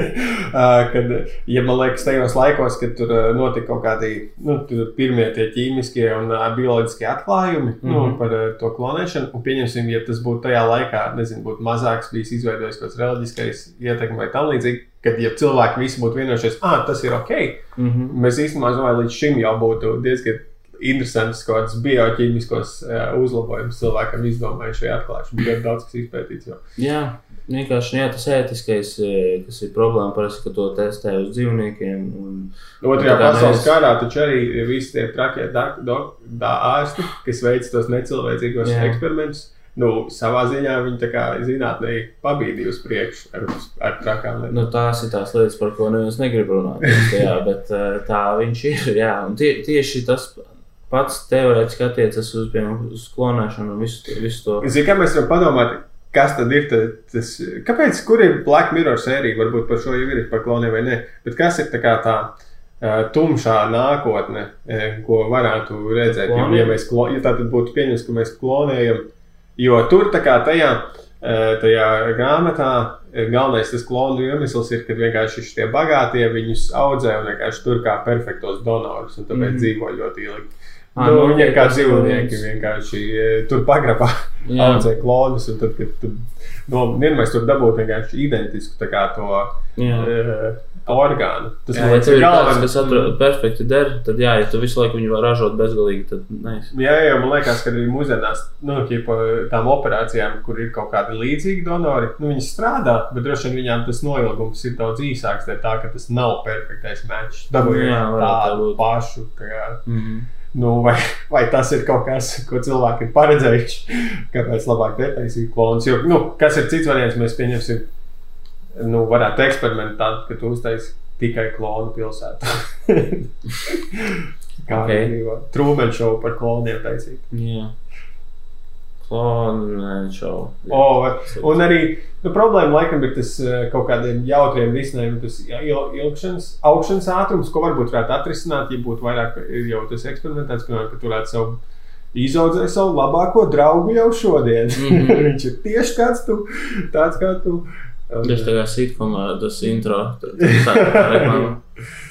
kad, ja man liekas, tajos laikos, kad tur notika kaut kādi nu, pirmie tie ķīmiskie un bioloģiskie atklājumi mm -hmm. nu, Mhm. par to klonēšanu, un pieņemsim, ja tas būtu tajā laikā, nezinu, būtu mazāks, bijis izveidojis kaut kāds reliģiskais ietekme vai tam līdzīgi, kad ja cilvēki visi būtu vienojušies, ah, tas ir ok, Mhm. Mēs īstenībā domājam, līdz šim jau būtu diezgan interesants kaut kāds bioķīmiskos uzlabojumus cilvēkam izdomājuši vai atklājuši. Bija daudz kas izpētīts. Jau. Jā, vienkārši jā, tas ētiskais, eh, kas ir problēma, parasti, ka to testē uz dzīvniekiem. Un, Otrajā Tā kā pasaules mēs- karā taču arī visi tie trakie ārsti, kas veic tos necilvēcīgos Jā. eksperimentus. Nu, savā ziņā viņi tā kā zinātnē pabīdīja uz priekšu ar, ar trakām lietām. Nu, tās ir tās lietas, par ko neviens negrib runāt. Jā, bet eh, tā viņš ir. Jā, un tie, tieši tas pats teorētiski attiecas uz, piemēram, uz klonēšanu un visu, visu to. Zini, kā mēs varam padomāt, kas tad ir ta- tas, kāpēc, kur ir Black Mirror sērija, varbūt par šo jau ir par kloniem vai ne, bet kas ir tā kā tā tumšā nākotne, ko varētu redzēt, Kloniem? ja mēs, klo, ja tā tad būtu pieņems, ka mēs klonējam, jo tur tā kā tajā, tajā grāmatā galvenais tas klonu iemesls ir, ka vienkārši šie bagātie viņus audzē un vienkārši tur kā perfektos donorus, un tāpēc mm dzīvo ļoti ilgi. Ā, Nu, nu, viņi ir kā dzīvnieki vienkārši eh, tur pagrabā audzē klonus, tad, kad tu no, vienmēr tur dabūtu vienkārši identisku tā to uh, orgānu. Tas Jā, ja liekas, tev ir galvenais. kas atrod, perfekti der, tad jā, ja tu visu laiku viņu var ražot bezgalīgi, tad nē. Jā, jā, man liekas, ka arī mūsdienās nu, ķipa, tām operācijām, kur ir kaut kādi līdzīgi donori, nu, viņi strādā, bet droši vien viņām tas noilgums ir daudz īsāks. Tā ka tas nav perfektais Jā, varētu tā tādu būt. pašu. Tā kā, Mhm. Nu, vai, vai tas ir kaut kas, ko cilvēki ir paredzējuši? Kāpēc labāk netaisīt klonus? Jo, nu, kas ir cits variants, mēs pieņemsim, nu, varētu eksperimentēt, ka tu uztaisīsi tikai klonu pilsētu. Kā Ok. okay. trūmeņa šovu par kloniem taisīt. Jā. Klonēšau. O, un arī nu, problēma laikam ir tas eh, kaut kādiem jautriem risinājumiem, tas il- ilgšanas, augšanas ātrums, ko varbūt varētu atrisināt, ja būtu vairāk jau tas eksperimentēts, piemēram, ka tu varētu savu izaudzēt savu labāko draugu jau šodien. Mm. -hmm. Viņš ir tieši kāds tu, tāds kā tu. Un, tā kā sitkomā, tas intro. tad- Tā kā reklāma.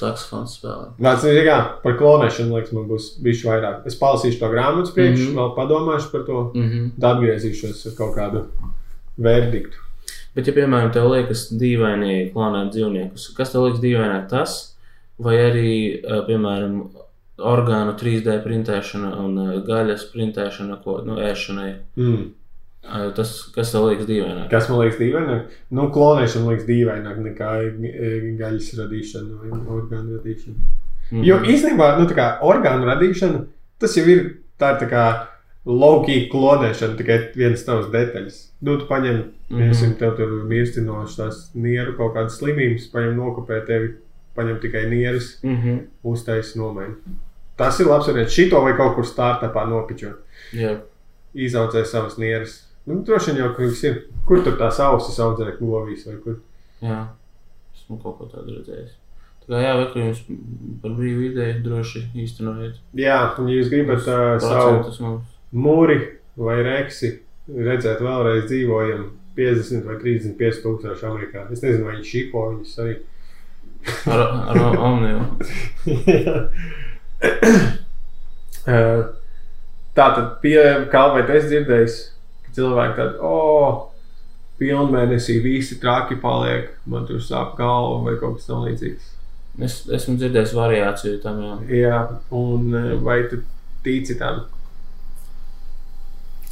Saksofons spēlē. Vārds ir kā par klonēšanu, liekas, man būs bijis vairāk. Es palasīšu to grāmatu priekš, mm. -hmm. vēl padomāšu par to, Mm -hmm. tad atgriezīšos ar kaut kādu verdiktu. Bet, ja, piemēram, tev liekas dīvaini klonēt dzīvniekus, kas tev liekas dīvaināk tas, vai arī, uh, piemēram, orgānu 3D printēšana un uh, gaļas printēšana, ko nu, ēšanai. Mm. Tas, kas tev liekas dīvaināk? Kas man liekas dīvaināk? Nu, klonēšana liekas dīvaināk nekā e, gaļas radīšana vai orgānu radīšana. Mm. Jo īstenībā, nu, tā kā orgānu radīšana, tas jau ir tā, tā kā loģika klonēšana, tikai vienas tavas detaļas. Nu, tu paņem, piemēram, tev tur mirsti no tās nieru kaut kādas slimības, paņem nokopē tevi, paņem tikai nieras, Mm -hmm. uztaisīt nomaini. Tas ir labs variants. Šito vai kaut kur startupā nopičot. Jā, Izaudzē savas nieras. Nu, droši vien jau, ka viņš ir. Kur tur tās ausis audzē, govīs vai kur? jā. Esmu kaut ko tādu redzējis. Tā kā jā, vakar jums par brīvu ideju droši īstenojot. Jā, un ja jūs gribat uh, savu mūri vai reksi redzēt vēlreiz dzīvojam 50 vai 35 tūkstoši Amerikā. Es nezinu, vai viņi šipo viņus arī. Ar, ar omniju. Eh, Tā tad, pie, kā vai es dzirdēju, cilvēki tādi, oh, pilnmēnesī visi traki paliek, man tur sāp galva vai kaut kas tamlīdzīgs. Es esmu dzirdējis variāciju tam jau. Jā, un eh, vai tu tici tam?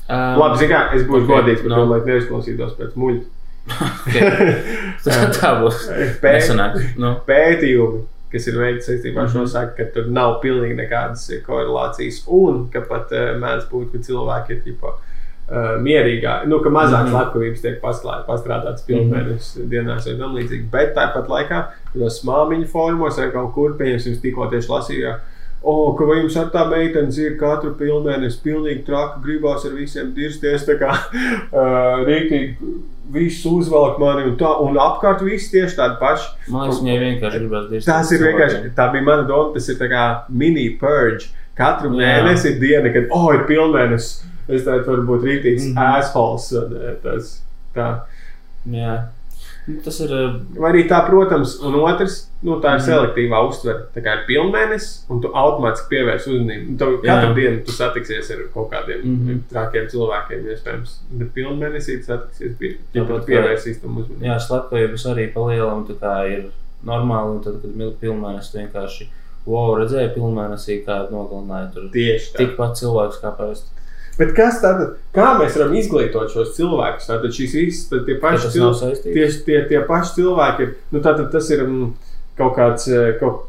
Um, Labi, zini, kā es būšu ok, okay, godīgs par no. to, lai neizklausītos pēc muļķa. tā, tā būs. Pēc, Nesanāk. Nu, pētījumi, kas ir veikti saistībā ar šo, Mhm. saka, ka tur nav pilnīgi nekādas eh, korelācijas. Un ka pat uh, mēdz būt, ka cilvēki ir ģipa, uh, mierīgā, nu, ka mazāk Mhm. slepkavības tiek pasklā- pastrādātas pilnvērtības dienās vai tam līdzīgi. Bet tāpat laikā, tos māmiņu formos vai kaut kur, pieņemsim, tikko tieši lasījā. O, ka vai jums ar tā meitenes ir katru pilnvērtības, pilnīgi traki, gribās ar visiem dirsties, tā kā uh, rīktīgi visu uzvelk mani un tā, un apkārt visi tieši tādi paši. man liekas, viņai vienkārši gribās dirzt. Tas ir vienkārši, tā bija mana doma. Tas ir tā kā mini purge. Katru Jā. mēnesi ir diena, kad, oh, ir pilnvērtības. Es tādu varu būt rītīgs mm. -hmm. asfalts. Eh, tas, tā. Jā. Nu, Tas ir. uh, Vai arī tā, protams, un otrs, nu, tā ir Mhm. selektīvā uztvere. Tā kā ir pilnvērtības, un tu automātiski pievērsi uzmanību. Tev Katru Jā. dienu tu satiksies ar kaut kādiem mm. -hmm. trakiem cilvēkiem, iespējams. Bet pilnvērtības tu satiksies, pie, ja tu pievērsīsi tam uzmanību. Jā, slepkavības arī palielam, tā kā ir normāli. Un tad, kad ir pilnmēnesis, vienkārši wow, redzēja pilnmēnesī, kā nogalināja tur. Tieši tā. Tikpat cilvēks kā parasti. Bet kas tad, kā mēs varam izglītot šos cilvēkus? Tātad šīs visas tie paši saistīts. Tieši tie, tie paši cilvēki. Nu, tātad tas ir mm, kaut kāds, eh, kaut,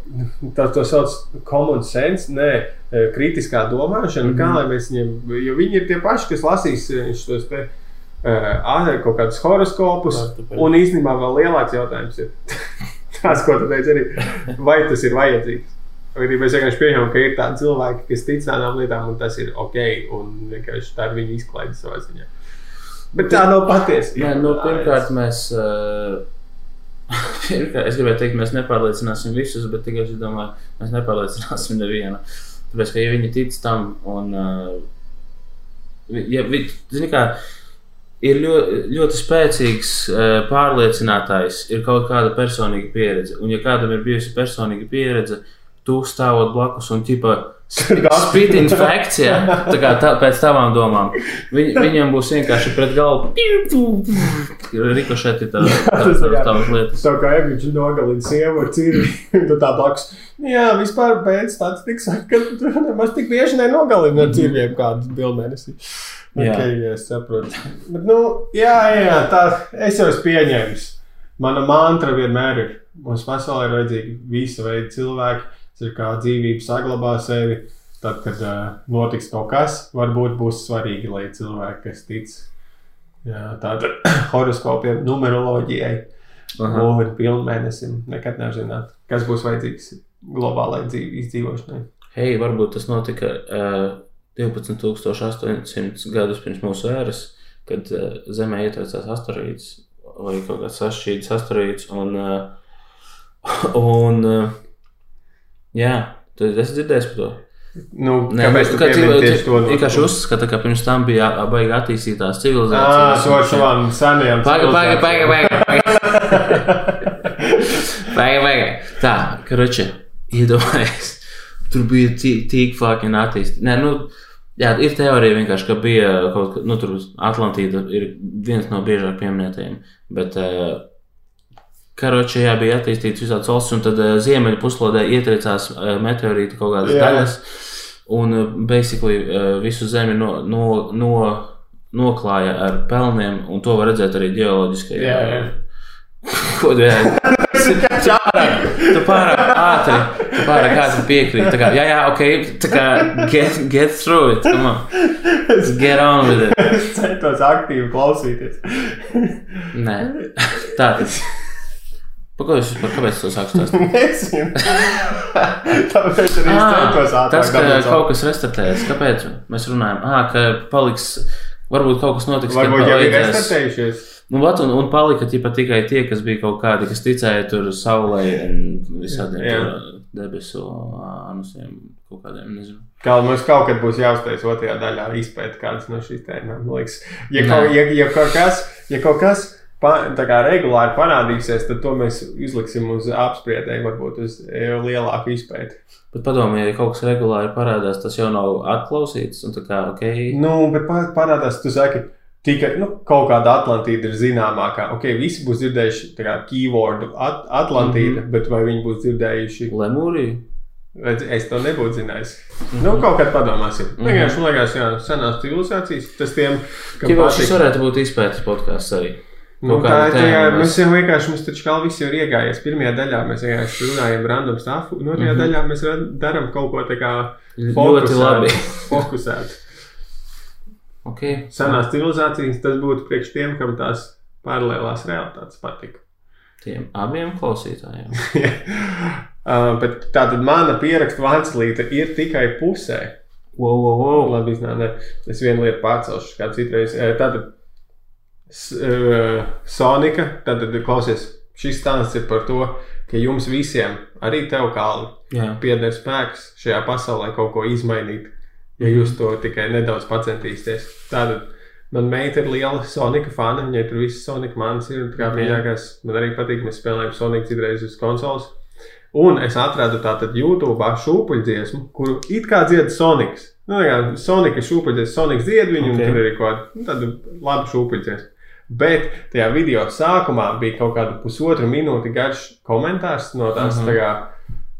tā to sauc common sense, nē, eh, kritiskā domāšana. Mm Mhm. -hmm. Kā lai mēs viņiem, jo viņi ir tie paši, kas lasīs eh, šos te uh, kaut kādus horoskopus. Kartupeļi. Un īstenībā vēl lielāks jautājums ir tas, ko tu teici arī. Vai tas ir vajadzīgs? Arī mēs vienkārši pieņemam, ka ir tādi cilvēki, kas tic tādām lietām, un tas ir ok, un vienkārši tā ir viņa izklaide savā ziņā. Bet tā nav patiesa. Nē, nu, pirmkārt, mēs. Uh, es gribēju teikt, mēs nepārliecināsim visus, bet tikai es domāju, mēs nepārliecināsim nevienu. Tāpēc, ka ja viņi tic tam, un. Uh, ja, zini, kā, ir ļoti, ļoti spēcīgs uh, pārliecinātājs, ir kaut kāda personīga pieredze. Un, ja kādam ir bijusi personīga pieredze, tu stāvot blakus un ķipa. Facts, jā, tā kā tā, pēc tavām domām. Viņ, viņam būs vienkārši pret galvu. Rikošeti tā, tā, tā, tavas lietas. Tā kā ja viņš nogalina sievu ar cirvi, tad tā blakus. Jā, vispār pēc statistikas saka, ka tu nemaz tik bieži nenogalina ar cirviem kādu bilmēnesi. Jā. Ok, jā, es saprotu. Bet, nu, jā, jā, tā es jau esmu pieņēmis. Mana mantra vienmēr ir, mums pasaulē ir vajadzīgi visa veida cilvēki, kas ir kā dzīvība saglabā sevi. Tad, kad uh, notiks kaut kas, varbūt būs svarīgi, lai cilvēki, kas tic tādam horoskopiem, numeroloģijai, un pilnmēnesim, nekad nezināt, kas būs vajadzīgs globālai dzīvi, izdzīvošanai. Hei, varbūt tas notika uh, 12,800 gadus pirms mūsu ēras, kad uh, Zemē ietracās asteroīds vai kaut kāds sašķīdis asteroīds. Un, uh, un uh, jā, tu esi dzirdējis par to? Nu, Nē, kāpēc piemini tieši to vienkārši uzskata, ka pirms tam bija baigi attīstītās civilizācijas. to ar savām senajām. Paga, paga, paga, paga. Paga, paga. Tā, karoči, iedomājies. Tur bija tik fucking attīstīts. Nē, nu, jā, ir teorija vienkārši, ka bija kaut kas, nu, tur Atlantīda ir viens no biežāk pieminētajiem. Bet, uh, Karoči, jā, bija attīstīts visāds valsts, un tad uh, ziemeļu puslodē ietriecās uh, meteorīti kaut kādas Jā. daļas, un uh, basically uh, visu zemi no, no, no, noklāja ar pelniem, un to var redzēt arī ģeoloģiskajā. Jā, jā. Ko tu jā? Tu pārāk ātri, tu pārāk ātri piekrīti. Tā kā, jā, jā, ok, tā kā get, get through it, come on. Get on with it. Es centos aktīvi klausīties. Nē, tā tas. Pa vispār, kāpēc to sāku stāstīt? Nezinu. Tāpēc arī es Ā, centos ātrāk. tas, ka dabūt kaut kas restartējas. Kāpēc mēs runājam? Ah, ka paliks, varbūt kaut kas notiks, Varbūt jau ir restartējušies. Nu, vat, un, un palika ķipa, tikai tie, kas bija kaut kādi, kas ticēja tur saulē un visādiem Jā. tur debesu anusiem, kaut kādiem, nezinu. Kā mums kaut kad būs jāuztais otrajā daļā, izpēt kādas no šīs tēmām. man liekas. Ja, kaut, ja, ja kaut kas, ja kaut kas kā regulāri parādīsies, tad to mēs izliksim uz apspriedēju, varbūt uz e, lielāku izpēti. Bet padomājiet, ja kaut kas regulāri parādās, tas jau nav atklausīts. Un tā kā, ok, Nu, bet pa- parādās, tu saki, tikai nu, kaut kāda Atlantīda ir zināmākā. Ok, visi būs dzirdējuši kā keywordu at Atlantīda, mm -hmm. bet vai viņi būs dzirdējuši? lemūrija. Redz, Es to nebūtu zinājis. Mm -hmm. Nu, kaut kad padomāsim. Mm -hmm. Vienkārši, man liekas, jā, senās civilizācijas, tas tiem, kam patīk. šis varētu būt izpētes podkāsts arī. Nu, tā ir tēma mēs jau vienkārši, mums taču kā viss jau ir iegājies. Pirmajā daļā mēs vienkārši runājam random stuff, un otrajā mm. -hmm. daļā mēs darām kaut ko tā kā Ļoti labi. fokusēt. Okay. Senās civilizācijas tas būtu priekš tiem, kam tās paralēlās realitātes patika. Tiem abiem klausītājiem. uh, bet tā tad mana pierakstu vānslīte ir tikai pusē. Wow, wow, wow. Labi, iznāk. Es vienu lietu pārcelšu, kā citreiz. Eh, Tātad Eh, Sonika, tātad klausies, šis stāsts ir par to, ka jums visiem, arī tev Jā. pieder spēks šajā pasaulē kaut ko izmainīt, ja jūs to tikai nedaudz pacentīsieties. Tātad man meita ir liela Sonika fana, viņai tur viss Sonika manas ir kā mīļākais. Man arī patīk, mēs spēlējam Sonika citreiz uz konsoles. Un es atradu tātad YouTube šūpuļdziesmu, kuru it kā dzied Sonics. Nu, tā kā Sonika šūpuļdziesma, Sonics dzied viņu, Ok. un tur ir kaut kāda nu, laba šūpuļdziesma. Bet tajā video sākumā bija kaut kāda pusotra minūte garš komentārs no tās Mhm. tā kā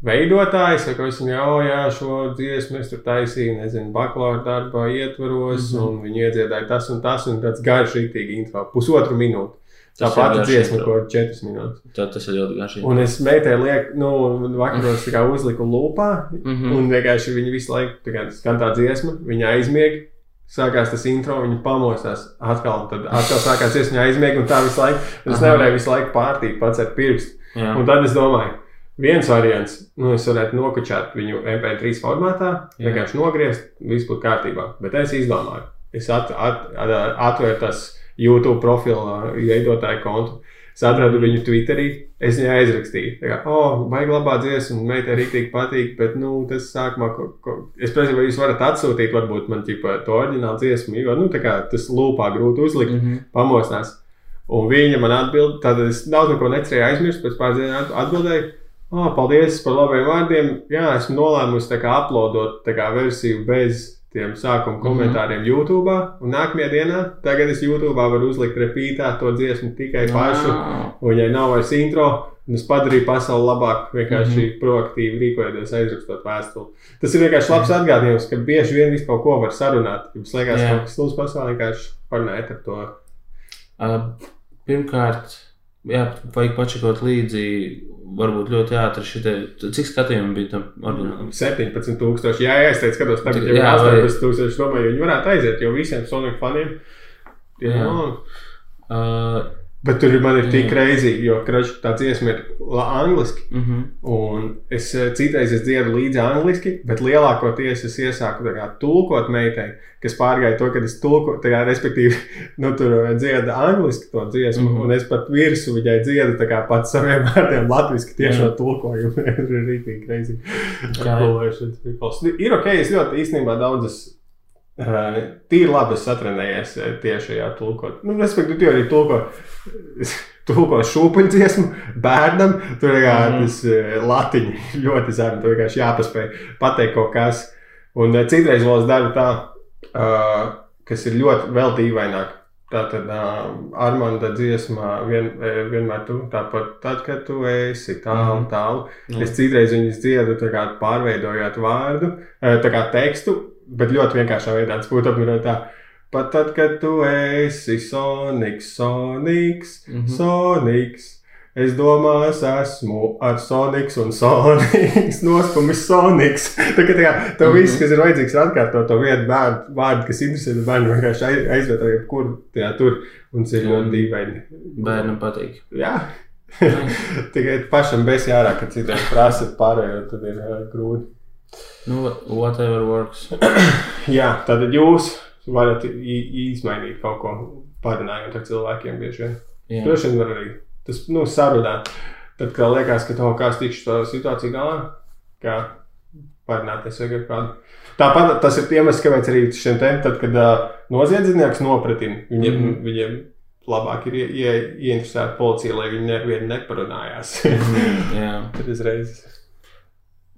veidotājas, ka es viņu jau, jā, šo dziesmu es tur taisīju, nezinu, bakalaura darbā ietvaros, mm. -hmm. un viņi iedziedāja tas un tas, un tāds garš rītīgi info, pusotru minūti. Tā pati dziesma, ko ir četras minūtes. Tā tas ir ļoti garšīgi. Un es meitai lieku, nu, vakaros tā uzliku lupā, Mhm. un vienkārši viņi visu laiku, tā skan tā dziesma, viņa aizmiega. Sākās tas intro, viņa pamostās atkal, tad atkal sākās dziesma, viņa aizmiega, un tā visu laiku. Es Aha. nevarēju visu laiku pārtīt pats ar pirkstu. Jā. Un tad es domāju, viens variants, nu, es varētu nokačāt viņu MP3 formātā, Jā. vienkārši nogriezt, viss būtu kārtībā. Bet es izdomāju, es at, at, at, atvēru tas YouTube profilu veidotāju kontu. Es atradu viņu Twitterī, es viņai aizrakstīju, ka, oh, vajag labā dziesmu, un meitai rīktīgi patīk, bet, nu, tas sākumā, ko, ko, es prasīju, vai jūs varat atsūtīt, varbūt man, ķipa, to oriģinālu dziesmu, jo, nu, tā kā tas lūpā grūti uzlikt Mhm. pamostās. Un viņa man atbild, tad es daudz neko necerēju aizmirst, pēc pāris dienām at- atbildēju. Oh, paldies par labiem vārdiem. Jā, esmu nolēmusi kā versiju bez tiem sākuma komentāriem mm -hmm. YouTube. Un nākamajā dienā, tagad es YouTube varu uzlikt repītā to dziesmu tikai pašu. Un viņai nav vairs intro. Un es padarīju pasauli labāku, vienkārši mm Mhm. -hmm. proaktīvi rīkojoties, aizrakstot vēstuli. Tas ir vienkārši labs atgādinājums, ka bieži vien vispār kaut ko var sarunāt. Jums liekas, ka tas ir pasaulē vienkārši parunājot ar to. Uh, pirmkārt, jā, vajag pačakot līdzi. Varbūt ļoti ātri šitie. Cik skatījumi bija tam oriģinālam? 17,000. Jā, jā, es teicu, skatos, tagad jau ir Jā, vai- 18,000. Domāju, viņi varētu aiziet, jo visiem Sonic faniem Jā. no. Uh, Bet tur man ir tik reizi, jo kračs tā dziesma ir angliski. uh -huh. Un es eh, citreiz es dziedu līdzi angliski, bet lielākoties es iesāku kā tulkot meitai, kas pārgāja to, ka es tulkoju, tā kā respektīvi, nu, tur dziedu angliski to dziesmu, mm. -hmm. un es pat virsmu viņai dziedu tā kā pats saviem vārdiem latviski tiešo Jā. tulkojumu. Ir rītīgi reizi. Jā. Ir ok, es ļoti īstenībā daudzas. Tīri labi es satrenējies eh, tieši šajā tulkot. Nu, respektīvi, tu arī tulko, tulko šūpuļu dziesmu bērnam. Tur kā Mhm. tas uh, latiņš ļoti zemi. Tur vienkārši jāpaspēj pateikt kaut kas. Un uh, citreiz vēl es daru tā, kas ir ļoti vēl dīvaināk. Tātad Armānda dziesmā vien, eh, vienmēr tu tāpat, tad, kad tu esi tālu, Mhm. tālu. Jā. Es citreiz viņus dziedu, tā kā pārveidojot vārdu, eh, tā kā tekstu, bet ļoti vienkāršā veidā. Tas būtu apmierot tā. Pat tad, kad tu esi Soniks, Soniks, Mhm. Soniks. Es domāju, es esmu ar Soniks un Soniks. Noskumis Soniks. Tā kā tā tev Mhm. viss, kas ir vajadzīgs, ir atkārtot to vienu bērnu vārdu, kas interesē bērnu, vienkārši aiz- aizved ar jebkuru tajā tur. Un tas ir ļoti dīvaini. Bērnam patīk. Jā. Tikai pašam bez jārā, ka citiem prasa pārējo, tad ir grūti. Nu, whatever works. Jā, tad jūs varat izmainīt kaut ko, parunājot ar cilvēkiem bieži vien. Droši vien var arī tas nu, sarunāt. Tad, kad liekas, ka tev kāds tikšu to situāciju galā, kā parunāties kaut kādu. Tāpat tas ir iemesls, kāpēc arī šiem tēmām, tad, kad uh, noziedznieks nopratina, viņiem, mm. -hmm. viņiem labāk ir ie, ie, ieinteresēta policija, lai viņi nevienu neparunājās. Mhm, Jā. Tad uzreiz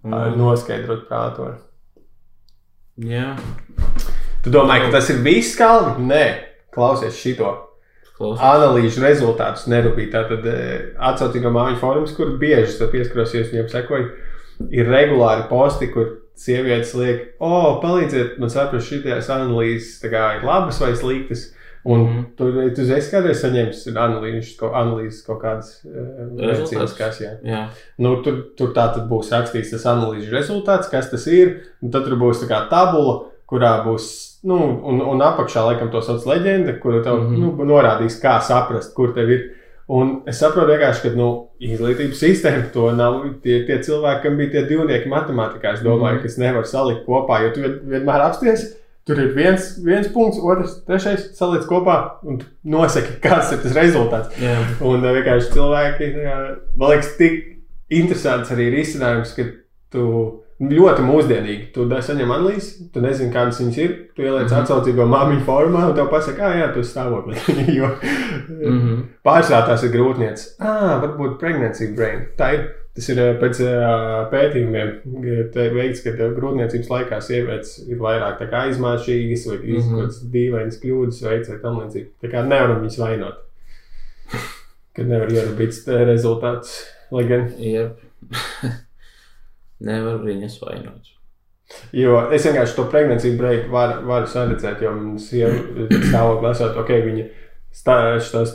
Uh, noskaidrot prātu. Jā. Tu domā, ka tas ir viss kalni? Nē, klausies šito. Klausos. analīžu rezultātus nerūpīgi. Tātad eh, atsaucīgā mājiņu forums, kur bieži es pieskarosies, viņiem sekoju, ir regulāri posti, kur sievietes liek, o, oh, palīdziet man saprast, šīs analīzes tā kā ir labas vai sliktas. Un mm. -hmm. tu, esi kādreiz saņēmis analīzes, ko, analīzes kaut kādas Rezultātus? medicīniskas. Jā. Jā. Nu, tur, tur tā tad būs rakstīts tas analīzes rezultāts, kas tas ir. Tad tur būs tā kā tabula, kurā būs, nu, un, un apakšā laikam to sauc leģenda, kuru tev mm. -hmm. nu, norādīs, kā saprast, kur tev ir. Un es saprotu, vienkārši, ka nu, izglītības sistēma to nav. Tie, tie cilvēki, kam bija tie divnieki matemātikā, es domāju, mm. -hmm. kas nevar salikt kopā, jo tu vien- vienmēr apsties. Tur ir viens, viens punkts, otrs, trešais saliec kopā un nosaki, kāds ir tas rezultāts. Jā. Un uh, vienkārši cilvēki, man liekas, tik interesants arī risinājums, ka tu ļoti mūsdienīgi tu saņem analīzes, tu nezini, kādas viņas ir. Tu ieliec mm. -hmm. atsaucīgo māmiņu formā, un tev pasaka, ah, jā, tu esi stāvoklī. jo Mm -hmm. pārsvarā tās ir grūtniecības. Ah, varbūt pregnancy brain. Tā ir. Tas ir uh, pēc uh, pētījumiem veikts, ka uh, grūtniecības laikā sievietes ir vairāk aizmāšīgas vai mm Mhm. -hmm. dīvainas kļūdas veids vai tam līdzīgi. Tā kā nevaram viņus vainot. Kad nevar ierabīt rezultātus. Lai gan Jep. Nevar viņas vainot. Jo es vienkārši to pregnancy break varu, varu saredzēt, jo man sieva stāvokli esot, ok, viņa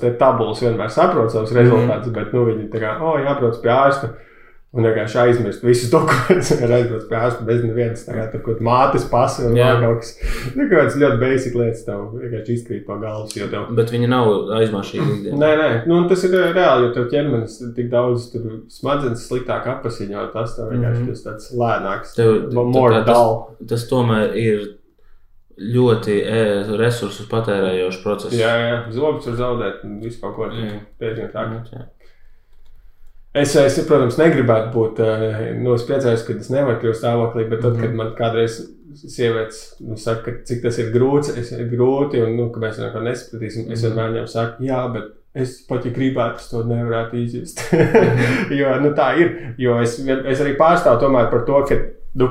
te tabulas vienmēr saprot savus rezultātus, mm -hmm. bet nu viņi tā kā, o, jābrauc pie ārsta. Un vienkārši aizmirst visus dokumentus, un aizbrauc pie ārsta bez nevienas, tā tur kaut mātes pasi un vēl kaut kas. Nu, kaut kāds ļoti basic lietas tev vienkārši izkrīt no galvas, jo tev. Bet viņa nav ikdienā. Nē, nē, nu, tas ir reāli, jo tev ķermenis ir tik daudz tur smadzenes sliktāk apasiņo, tas tev vienkārši mm -hmm. tāds lēnāks, Tev- tā more kā tas-. Tas tomēr ir ļoti e, resursus patērējošs process. Jā, jā, zobus var zaudēt un visu kaut ko tādu. Jā. Es, es, protams, negribētu būt nu, es priecājos, ka es nevaru kļūt stāvoklī, bet tad, Mhm. kad man kādreiz sievietes nu, saka, ka cik tas ir grūts, es, grūti un nu, ka mēs neko nesapratīsim, es Mhm. vienmēr viņam saku, jā, bet es pat, ja gribētu, es to nevarētu izjust. Mhm. jo nu, tā ir. Jo es, es arī pārstāvu tomēr par to, ka nu,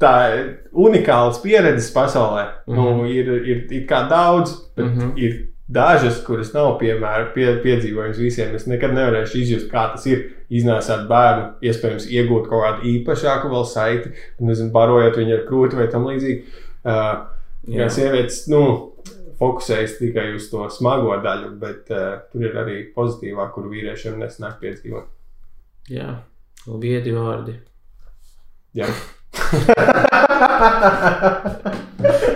tā ir unikāls pieredzes pasaulē. Nu, ir, ir, ir kā daudz, bet mm Mhm. -hmm. ir dažas, kuras nav piemēra, pie, piedzīvojamas visiem. Es nekad nevarēšu izjust, kā tas ir iznēsāt bērnu, iespējams, iegūt kaut kādu īpašāku vēl saiti, nezinu, barojot viņu ar krūti vai tam līdzīgi. Uh, jā, Jā. sievietes, nu, fokusējas tikai uz to smago daļu, bet uh, tur ir arī pozitīvā, kur vīriešiem nesnāk piedzīvot. Jā. Viedi vārdi. Jā.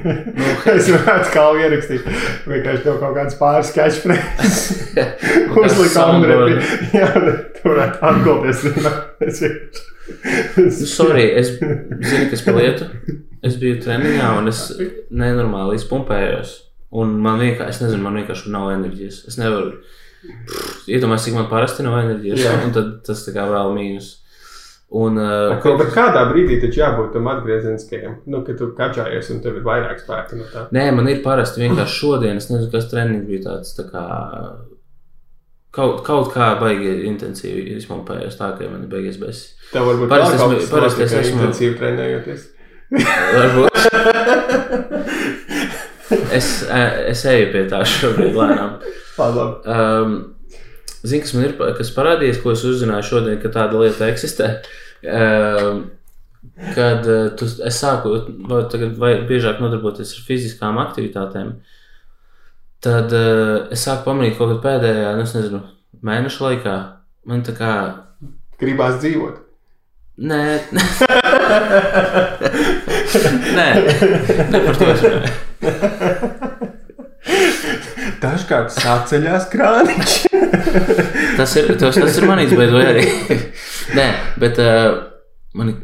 es varētu kā ierakstīt. Vienkārši tev kaut kāds pāris catchphrases. Uzlikt Andrei. Jā, tu varētu atgulties. Nu, Sorry, es zinu, kas par lietu. Es biju treniņā un es nenormāli izpumpējos. Un man vienkārši, es nezinu, man vienkārši nav enerģijas. Es nevaru. Iedomājieties, cik man parasti nav enerģijas. Jā. Un tad tas tā kā vēl mīnus. Un, uh, Kaut bet kādā brīdī taču jābūt tam atgriezeniskajam, nu, kad tu kačājies un tev ir vairāk spēka no tā. Nē, man ir parasti vienkārši šodien, es nezinu, kas treniņš bija tāds. Tā kā, kaut, kaut kā baigi intensīvi izpumpējos, tā ka man ir beigas besi. Tev varbūt Parasti esmu- parasti es esmu- intensīvi trenējoties. Varbūt. es, es eju pie tā šobrīd lēnām. Labi. Um, Zini, kas man ir kas parādījies, ko es uzzināju šodien, ka tāda lieta eksistē. Um, kad uh, tu, es sāku vai, tagad, vai biežāk nodarboties ar fiziskām aktivitātēm, tad uh, es sāku pamanīt kaut kad pēdējā, nu, nezinu, mēneša laikā. Man tā kā. Gribās dzīvot. Nē, nē, ne par to es runāju. Dažkārt sāceļās krāniņš. Tas ir, tas, tas ir manīts, bet vai arī. Nē, bet uh, man ir,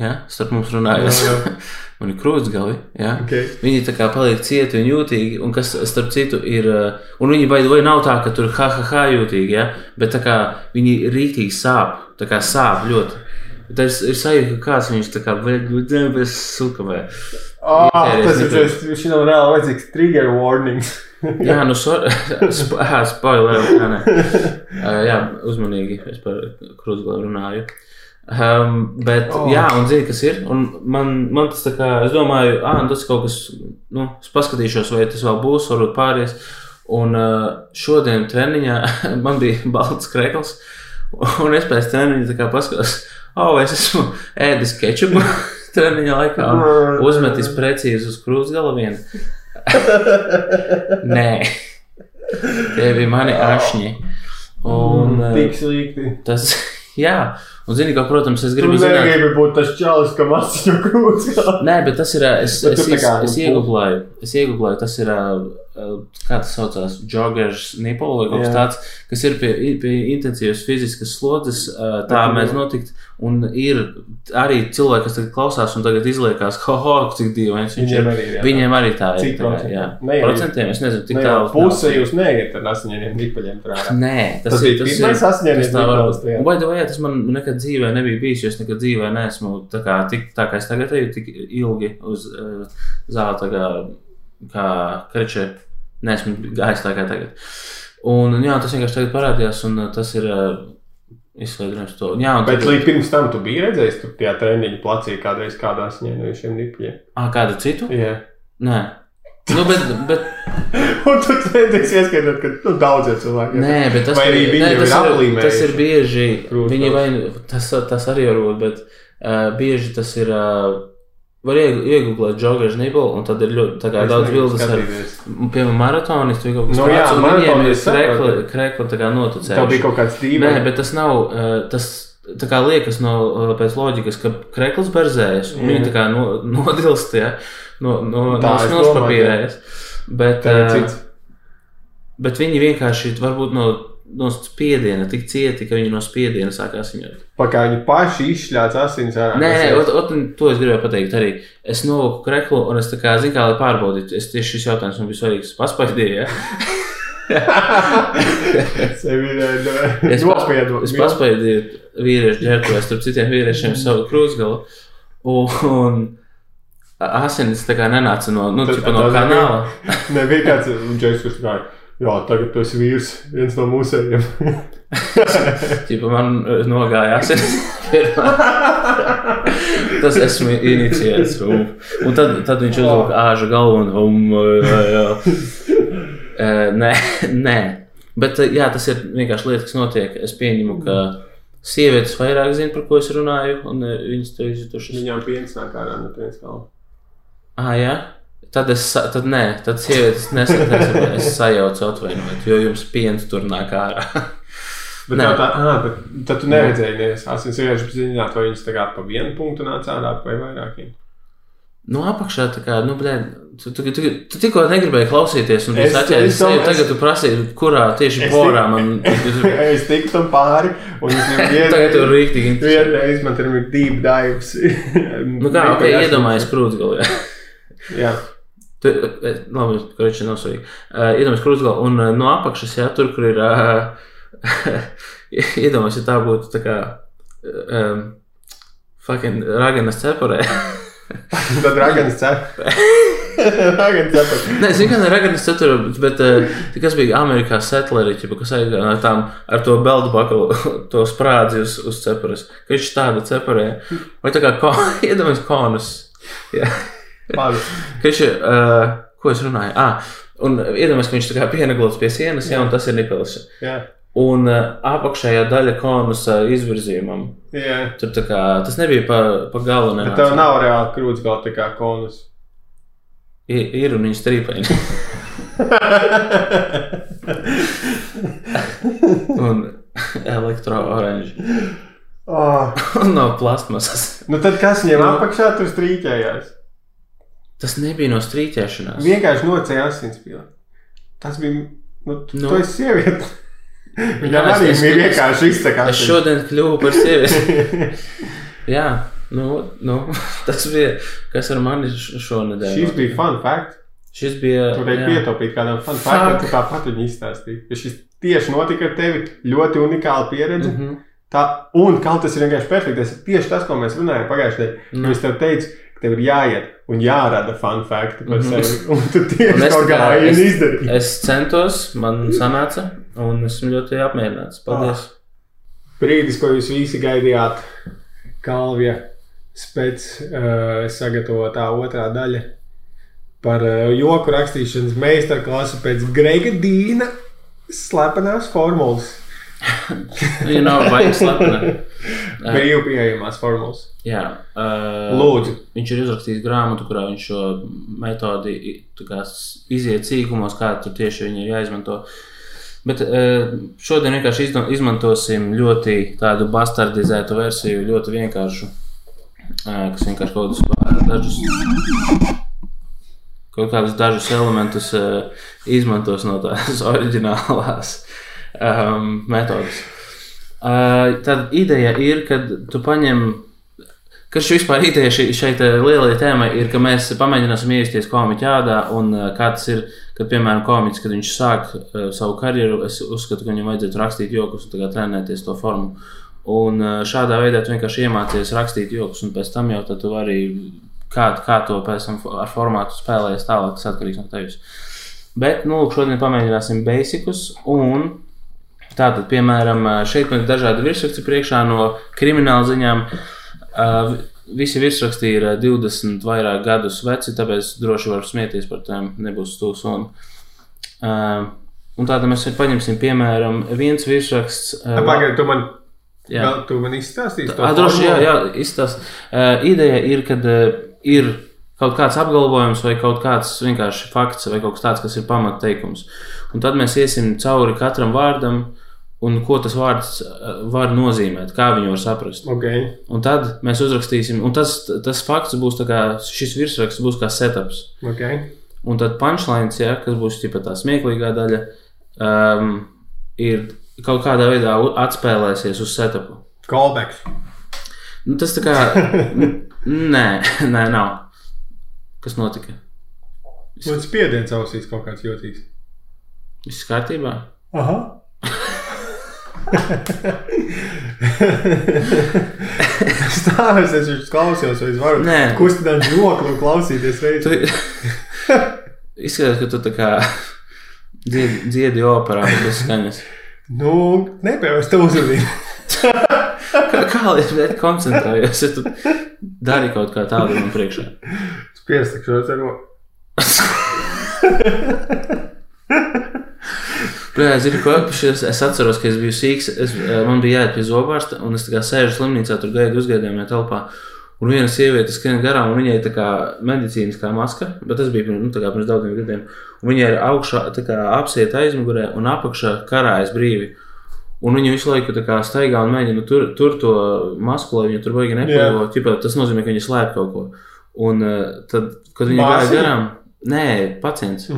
jā, starp mums runājot, Jā, jā. man ir krūtsgali, jā. Okay. Viņi tā kā paliek cieti un jūtīgi, un kas, starp citu, ir, un viņi vai, vai nav tā, ka tur ha, ha, ha jūtīgi, jā, bet tā kā viņi rītīgi sāp, tā kā sāp ļoti. Tad ir, ir sajūta, ka kāds viņus tā kā bez sukavē. Oh, Ķēries tas ir tas, viņš nav reāli vajadzīgs trigger warnings. Jā, nu, so, sp spoiler, jā, nē. Uh, jā, uzmanīgi, es par krūtsgalu runāju. Um, bet, Oh. oh. jā, un zini, kas ir. Un man, man tas tā kā, es domāju, ah, tas kaut kas, nu, es paskatīšos, vai tas vēl būs, varbūt pāries. Un uh, šodien treniņā man bija balts krekls, un es pēc treniņa tā kā paskatos, oh, es esmu ēdis kečupu treniņa laikā uzmetis precīzi uz krūtsgala vienu. Nē, tie bija mani ašņi. Un, uh, Tik slikti. Tas, jā, un zini, ka, protams, es Tu gribu zināt, negribi būt tas čalis, kam asiņu krūts. Nē, bet tas ir. ā, Es, Bet es, tu es, es nu, iegūlēju, es iegūlēju, tas ir. Ā, Kā tas saucās? Joggers, nipola vai kaut kas Jā. tāds, kas ir pie, pie intensīvas fiziskas slodzes. ā, Tā mēdz nu, notikt. Un ir arī cilvēki, kas tagad klausās un tagad izliekās, ho, ho, cik dīvains viņš Viņiem ir. arī ir. jā. Viņiem arī tā ir. Cik tā? Jā, Ne jau- procentiem es nezinu, jau tālu. Puse jūs neiet ar asiņiem nipaļiem trārā. Nē, tas, Tas ir bija pirmais asiņainais tas tā var nipols, būt. jā. Vai vai, tas man nekad dzīvē nebija bijis, jo es nekad dzīvē neesmu tā kā, tik, tā kā es tagad eju tik ilgi uz uh, zāli, kā, krečē. Neesmu gājis tā kā tagad. Un, un jā, tas vienkārši tagad parādījās, un uh, tas ir uh, izskaidrojums to. Jā, Bet tad- līdz pirms tam tu biji redzējis, tur tajā treniņa placī kādreiz kādā asiņā no šiem nipaļiem. Ā, kādu citu? Jā. Nē. Nu, bet, bet, Un tu centies ieskaidrot, ka nu, daudzie cilvēki. nē, bet tas, arī nē, viņi jau tas, ir ir, tas ir bieži. krūtis? Viņi vai nu- tas, tas arī var būt, bet uh, bieži tas ir. Uh, Var iegūglēt joggers nibelu, un tad ir ļoti tā daudz bildes ar, piemēram, maratonistu vai kaut kas Nu jā, viņiem ir krekli, krekli tā kā notucējuši. Tev bija kaut kāds Nē, dīvains. bet tas nav, tas tā kā liekas no, pēc loģikas, ka krekls berzējas, un viņi tā kā no, nodilst, ja, no, no, no Tā es smilšpapīrējas. Bet, bet viņi vienkārši varbūt no, no spiediena tik cieti, ka viņi no spiediena sākās viņot. Pakā viņi paši izšļāca asins ārā. Nē, nē, ot, ot, to es gribēju pateikt arī. Es novilku kreklu, un es tā kā zinu, kā lai pārbaudītu. Es tieši šis jautājums man bija svarīgs. Es Paspaidīju, ja? Es, pas, nospiedu. es paspaidīju vīriešu ģērbtuvēs, starp citiem vīriešiem savu krūzgalu. Un, un asinis tā kā nenāca no, nu, čipa no kanāla. Nebija kāds kurš gāja. Jā, tagad tu esi vīrs, viens no mūsējiem. Čipa man eh, nogāja asinis. Tas esmu inicijēts. Un, un tad, tad viņš uzlika āža galvu un um, jā, jā. Eh, Nē, nē. Bet eh, jā, tas ir vienkārši lieta, kas notiek. Es pieņemu, ka sievietes vairāk zina, par ko es runāju, un viņas to izjutušas. Viņām piens nāk ārā no piens kalna. Ah, jā. Tad es, tad nē, tad sievietes nesakās, es sajaucu atvainojiet, jo jums piens tur nāk ārā. Bet Nē. tā, tā, ah, bet tad tu neredzēji, nevis asins vienkārši zināt, vai viņas tagad pa vienu punktu nāca ārā vai vairākiem. No apakšā tā kā, nu, blē, tu, tu, tu, tu tikko negribēji klausīties, un Es- sevi, es- tagad tu prasīji, kurā tieši porā man. es tiku tam pāri, un es jau Tagad tur rīktīgi. Vienreiz man tur ir deep dives. Nu kā, ok, iedomājies krūtsgalā. Jā, Tu, eh, labi, korečи nav svarīgi. Uh, iedomājies krūtsgalā, un uh, no apakšas, jā, tur, kur ir, uh, iedomājies, ja tā būtu tā kā, um, fucking raganas cepurē. tad ragans cep. ragans cep. Nē, es vienkārši raganas cepurē, bet uh, kas bija Amerikā setleri, ķipa, kas aizgāja ar tām, ar to beldu bakalu, to sprādzi uz, uz cepuras. Viņš tāda cepurē. Vai tā kā, ko, iedomājies konus. Jā. Viņš ir uh, ko es runāju? Ah, un iedomājieties, ka viņš tā kā pienaglots pie sienas, jā, un tas ir nipels. Jā, Un uh, apakšējā daļa konusa izvirzījumam. jā. Tur tā kā tas nebija pa, pa galu. Bet tev nav reāli krūts galā tā kā konus. Ir, ir un viņi strīpaini. un elektrooranži. oh. Un no plastmasas. Nu tad kas viņiem Nu. apakšā tur strīķējās? Tas nebija no strīķēšanās. Vienkārši nocēla asinspīli. Tas bija. Nu, tu, Nu. tu esi sieviete. Viņam arī es- bija vienkārši izsakās. Es šodien kļuvu par sievieti. Jā, nu, nu, tas bija kas ar mani šonadēļ. Šis bija fun fact. Šis bija. Tur bija jā. pietaupīt kādam fun factam, tu tāpat viņu izstāstīji. Ja šis tieši notika ar tevi, ļoti unikāla pieredze. Mm. -hmm. Tā, un kaut tas ir vienkārši perfekts. Tas ir tieši tas, ko mēs runājām pagājušajā gadā. Nu. Es tev teicu, tev ir jāiet un jārada fun fact par Mhm. sevi. Un tu tieši to tā kā- gāji un es- izdarīji. Es centos, man sanāca, un esmu ļoti apmierināts. Paldies! Brīdis, ko jūs visi gaidījāt, Kalvija spēc uh, sagatavotā otrā daļa par uh, joku rakstīšanas meistarklasu pēc Grega Dīna slepenās formulas. Viņa nav baigta slepena. Jā. Brīvi pieejamās formulas. Jā, uh, Lūdzu. Viņš ir uzrakstījis grāmatu, kurā viņš šo metodi iziet sīkumos, kā tur tieši viņi ir jāizmanto. Bet uh, šodien vienkārši izmantosim ļoti tādu bastardizētu versiju, ļoti vienkāršu, uh, kas vienkārši kaut kādus uh, dažus. Kaut kādus dažus elementus uh, izmantos no tās oriģinālās um, metodas. Uh, tad ideja ir, ka tu paņem Kas šī vispār ideja šai te lielajai tēmai ir, ka mēs pamēģināsim iesties komiķa ādā, un uh, kā tas ir, kad, piemēram, komiķis, kad viņš sāk uh, savu karjeru, es uzskatu, ka viņam vajadzētu rakstīt joks un kā trenēties to formu. Un uh, šādā veidā tu vienkārši iemācies rakstīt joks, un pēc tam jau tu vari, kā, kā to pēc tam ar formātu spēlējies tālāk, tas atkarīgs no tevis. Bet, nu, šodien pamēģināsim basicus, un Tātad, piemēram, šeit man ir dažādi virsraksti priekšā no krimināla ziņām. Visi virsraksti ir uh, 20 vairāk gadus veci, tāpēc droši varu smieties par tiem, nebūs stūs. Un, un tāda mēs paņemsim, piemēram, viens virsraksts. Pagaidiet, tu man, jā. vēl, tu man izstāstīsi to droši, jā, jā izstāst. Uh, ideja ir, kad uh, ir kaut kāds apgalvojums vai kaut kāds vienkārši fakts vai kaut kas tāds, kas ir pamatteikums. Un tad mēs iesim cauri katram vārdam un ko tas vārds uh, var nozīmēt, kā viņu var saprast. Okay. Un tad mēs uzrakstīsim, un tas, tas fakts būs tā kā šis virsraksts būs kā setups. Okay. Un tad punchlines, ja, kas būs tipa tā smieklīgā daļa, um, ir kaut kādā veidā atspēlēsies uz setupu. Callbacks. Nu, tas tā kā. Nē, nē, nav. Kas notika? Man spiediens ausīs kaut kāds jūtīgs. Viss kārtībā? Aha. Stāvēs, es viņš klausījos, vai es varu Nē. kustināt žokli un klausīties reizē. izskatās, ka tu tā kā dziedi, dziedi operā bez skaņas. Nu, nepējas tev uzrunīt. Kā, kā lai es koncentrējos, ja tu dari kaut kā tādu man priekšā? Spiestakšos ar roku. Jā, zinu, ko es, es atceros, ka es biju sīgs. Es, eh, man bija jāiet pie zobārsta, un es sēžu slimnīcā, tur gaidu uzgaidījumā telpā. Un viena sieviete skrien garām, un viņai ir kā medicīniskā maska, bet tas bija nu, pirms daudziem gadiem. Un viņai ir augšā kā apsieta aizmugurē, un apakšā karājas brīvi. Un viņa visu laiku staigā un mēģina tur, tur to masku, lai viņa tur baigi. Yeah. Tas nozīmē, ka viņa slēp kaut ko. Un uh, tad, kad viņa gāja Māsīca? garām, nē, pacients.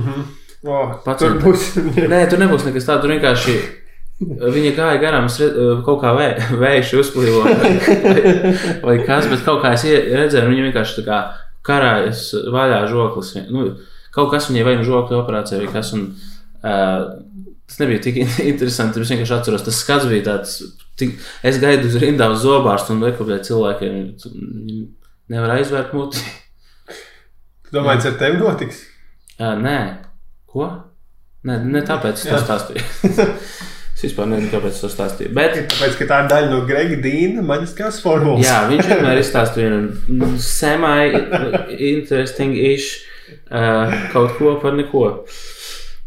Oh, Pats tur būs. Nē, tur nebūs nekas tāds. Tur vienkārši viņa gāja garām, redz, kaut kā vē, vējš uzplīvo vai, vai, kas, bet kaut kā es redzēju, viņa vienkārši tā kā karājas vaļā žoklis. Nu, kaut kas viņai vai nu žokļa operācija vai kas. Un, uh, tas nebija tik in- interesanti. Es vienkārši atceros, tas skats bija tāds. Tik, es gaidu uz rindā uz zobārstu un lieku, ka cilvēkiem nevar aizvērt muti. Tu domā, tas ar tevi notiks? Uh, nē, ko? Nē, ne tāpēc es to Jā. stāstīju. es vispār nezinu, kāpēc es to stāstīju. Bet, Tāpēc, ka tā ir daļa no Grega Dīna maģiskās formulas. jā, viņš vienmēr izstāsta vienu semi-interesting-ish uh, kaut ko par neko.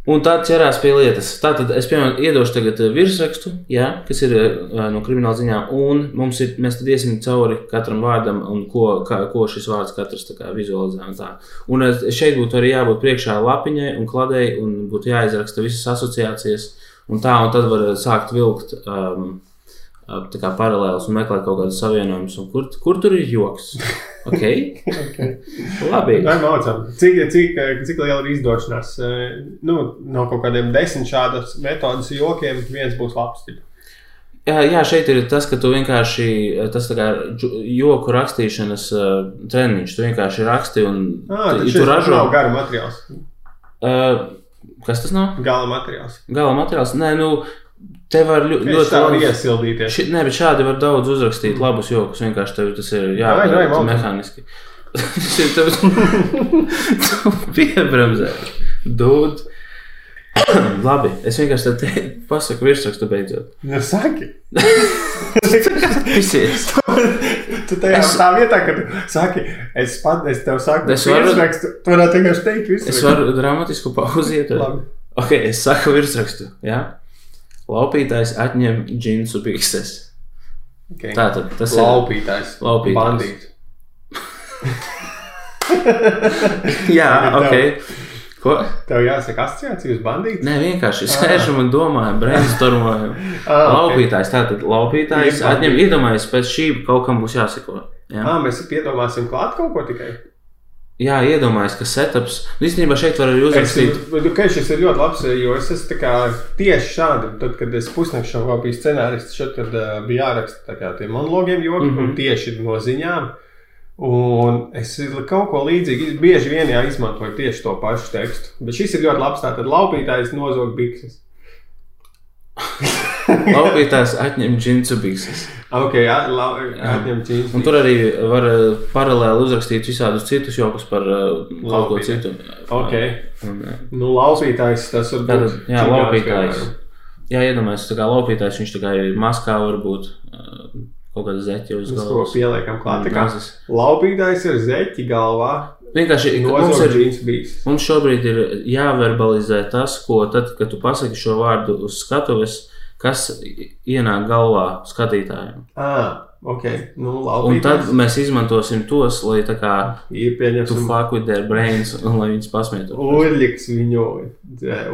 Un tad ķerās pie lietas. Tātad es piemēram iedošu tagad eh, virsrakstu, jā, kas ir uh, no krimināla ziņām, un mums ir, mēs tad iesim cauri katram vārdam, un ko, kā, ko šis vārds katrs tā kā vizualizē. Un, tā. un uh, šeit būtu arī jābūt priekšā lapiņai un kladei, un būtu jāizraksta visas asociācijas, un tā, un tad var sākt vilkt. Um, tā kā paralēlus un meklēt kaut kādus savienojumus. Kur, kur tur ir joks? Ok, okay. labi. Tā ir mācām. Cik, cik, cik liela ir izdošanās? Nu, no kaut kādiem desmit šādas metodas jokiem viens būs labs. Jā, jā, šeit ir tas, ka tu vienkārši tas kā joku rakstīšanas uh, treniņš. Tu vienkārši raksti un ah, tu, tu ražo. Nav gara materiāls. Uh, kas tas nav? Gala materiāls. Gala materiāls. Nē, nu, Te var ļoti, ļoti labi iesildīties. Ši, nē, bet šādi var daudz uzrakstīt labus joks. Vienkārši tev tas ir jāapgādā mehāniski. Tas ir tev piebremzē. Dūd. Labi, es vienkārši te pasaku virsrakstu beidzot. Nu, saki. Visies. tu tajā es... tā vietā, kad saki, es pat, es tev saku, es varu, virsrakstu, tu varētu vienkārši teikt virsrakstu. Es varu dramatisku pauziet. Labi. Ok, es saku virsrakstu, jā? Ja? Laupītājs atņem džinsu bikses. Okay. Tātad tas laupītājs. ir laupītājs. Bandīts. Jā, ok. Ko? Tev jāsaka asociācija uz bandītu? Nē, vienkārši sēžam un domājam, brainstormojam. Ah, laupītājs, tātad laupītājs atņem, iedomājies, pēc šī kaut kam būs jāseko. Jā, ah, mēs piedomāsim klāt kaut ko tikai. Jā, iedomājieties, ka setups. Nu, īstenībā šeit var arī uzrakstīt. Es, ka šis ir ļoti labs, jo es esmu tieši šādi. Tad, kad es pusnakts šau biju scenārists, šeit tad, uh, bija jāraksta kā, tie monologiem, joki, mm -hmm. tieši no ziņām. Un es kaut ko līdzīgu, bieži vien izmantoju tieši to pašu tekstu. Bet šis ir ļoti labs. Tātad laupītājs nozog bikses. Laupītājs atņem džinsu bikses. Ok, jā, lau, atņem džinsu. Un tur arī var uh, paralēli uzrakstīt visādus citus jokus par uh, kaut ko citu. Ok. Un, jā. nu, laupītājs tas var būt. Tātad, jā, laupītājs. Jā, iedomājieties, tā kā laupītājs, viņš tā kā ir maskā varbūt. Kaut kāda zeķa uz galvas. Mēs to pieliekam klāt. Tā kā laupītājs ir zeķi galvā. Vienkārši mums, ir, mums šobrīd ir jāverbalizē tas, ko tad, kad tu pasaki šo vārdu uz skatuves, kas ienāk galvā skatītājiem. Ah, okay. nu, un tad mēs izmantosim tos, lai tā kā tu fuck with their brains un lai viņus pasmietu. Uļļiks viņu,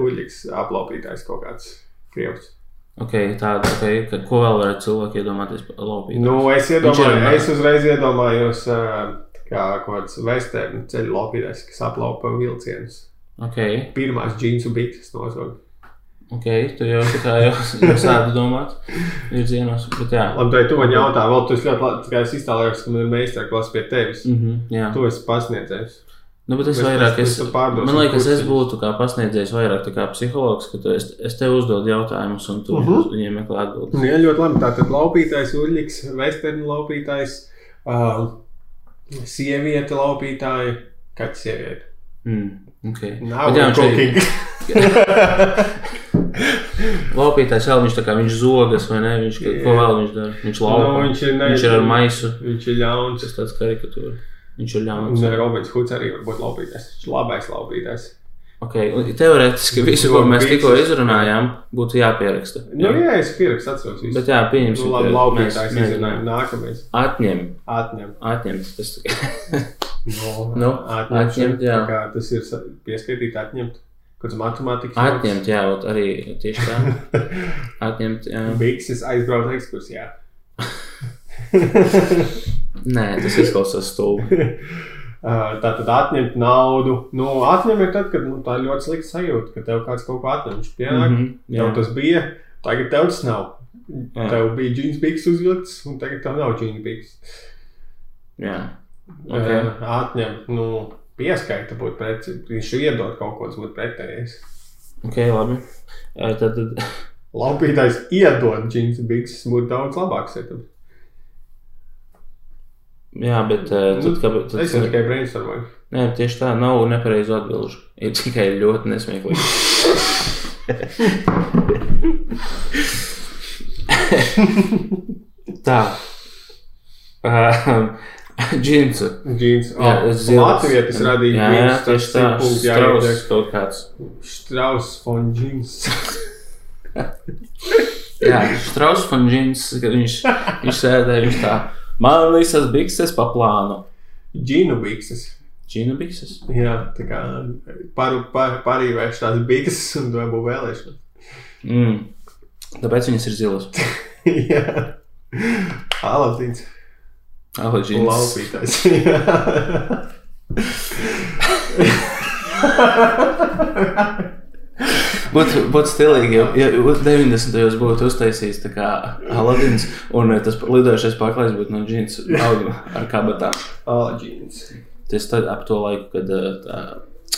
uļļiks aplaupītājs kaut kāds krievs. Ok, tāda, okay, ka, ko vēl varētu cilvēki iedomāties par laupītāju? Nu, es iedomājos, es uzreiz iedomājos. Kā kāds vesternu ceļu laupītājs, kas aplaupa vilcienus. Okay. Pirmās džinsu bikses nozog. Ok, tu jau tā kā jau, sādi domāt virzienos, bet jā. Labi, tai tu man jautā, vēl tu esi ļoti labi, kā es iztēlējos, ka man ir meistarklasa pie tevis. Mm -hmm, jā. Tu esi pasniedzējis. Nu, bet es mēs, vairāk, mēs, es, man liekas, es būtu kā pasniedzējis vairāk kā psihologs, ka tu, es, es tev uzdodu jautājumus un tu uh mhm. -huh. viņiem meklē atbildes. Nu, jā, ļoti labi. Tātad laupītājs, uļļiks, vesternu laupītājs. Uh, sieviete, laupītāja, kaķis sieviete. Mm, okay. Nav jau cooking. Laupītājs vēl viņš tā kā viņš zogas, vai ne? Viņš, yeah. ko vēl viņš dara? Viņš laupa. No, viņš, ir, ne, viņš ir ar maisu. Viņš ir ļauns. Tas tāds karikatūra. Viņš ir ļauns. Un Robins Huds arī var būt laupītājs. Viņš ir labais laupītājs. Okay. Teorētiski visu, ko mēs tikko izrunājām, būtu jāpieraksta. Jā, nu, jā es pierakstu, atceros. Visu. Bet jā, pieņemsim. Nu, labi, laupītājs izrunājam. Nākamais. Atņem. Atņem. Atņemt. Tas no, nu, atņemt, jā. Kā tas ir pieskaitīt atņemt. Kāds matemātikas. Atņemt, jā, arī tieši tā. atņemt, jā. Bikses aizbraukt ekskursijā. Nē, tas izklausās stulbi. Tātad atņemt naudu. Nu, atņem ir tad, kad nu, tā ir ļoti slikta sajūta, ka tev kāds kaut ko atņem. Viņš pienāk, mm -hmm, jā. tev tas bija, tagad tev tas nav. Jā. Tev bija džins biks uzvilkts, un tagad tev nav džins biks. Jā. Okay. Atņem, nu, pieskaita būt pretī. Viņš iedod kaut ko, tas būtu pretējs. Ok, labi. Tad, tad... Laupītājs iedod džins biks, būtu daudz labāks. Ja Jā, bet uh, tad, kā, tad, es jau tikai brainstormoju. Nē, tieši tā nav nepareizu atbildžu. Ir tikai ļoti nesmieklīgi. tā. Uh, Džins. Jā, Oh, es zinu. Latvijas radīja Jā, jā, džins, tas tieši tā. Strauss kaut kāds. Strauss von džins. Jā, Strauss un Džins, kad viņš, viņš sēdēja, viņš tā. Man visas bikses pa plānu. Džinu bikses. Džina bikses? Jā, tā kā paru, par, parīvēšu tās bikses un dabū vēlēšanas. Mm. Tāpēc viņas ir zilas. Jā. Aladins. Aladžins. Laupītājs. Būtu būt stilīgi, ja, ja 90. gados būtu uztaisījis tā kā Aladins, un tas lidojošais paklājs būtu no džins auga ar kabatām. Aladins. Tas tad ap to laiku, kad eh, tā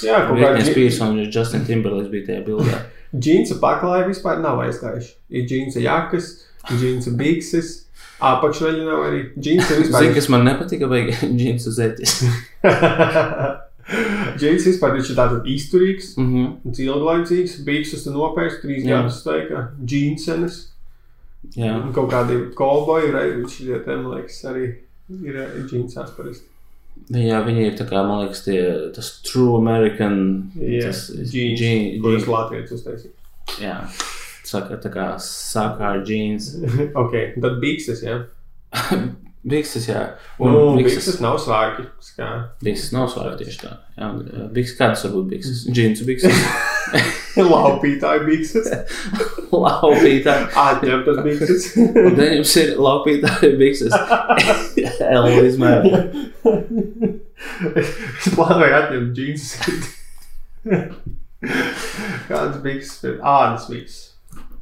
Jā, kaut kā Spears un Justin Timberlakes bija tajā bildē. džinsa paklāja vispār nav aizgājuši. Ir džinsa jakas, džinsa bikses, apakšveļa nav arī. Džinsa Zini, kas man nepatika, vai džinsu zeķis. Džins vispār viņš ir tāds izturīgs, Mhm. ilglaicīgs, bikses tu nopērci trīs Jā. gadus steigā, džinsenes. Jā. Un kaut kādi kolboji, šie te, man liekas, arī ir džinsās parasti. Jā, viņi ir tā kā, man liekas, tie, tas true American. Jā, tas džins, džin- kuras džin- Latvijas uztaisīja. Jā, saka, tā kā saka ar džins. ok, tad bikses, jā. Bikses, jā. Un nu, bikses bikses, nav svārki. Skā. bikses nav svārki tieši tā. Jā, eh, bikses, kādas var būt bikses? Džinsu bikses. Laupītāji bikses. Laupītāji. Atņemtas bikses. Un tad jums ir laupītāji bikses. L izmēra. es plānoju atņemt džinsus. Kādas bikses? Ādas bikses.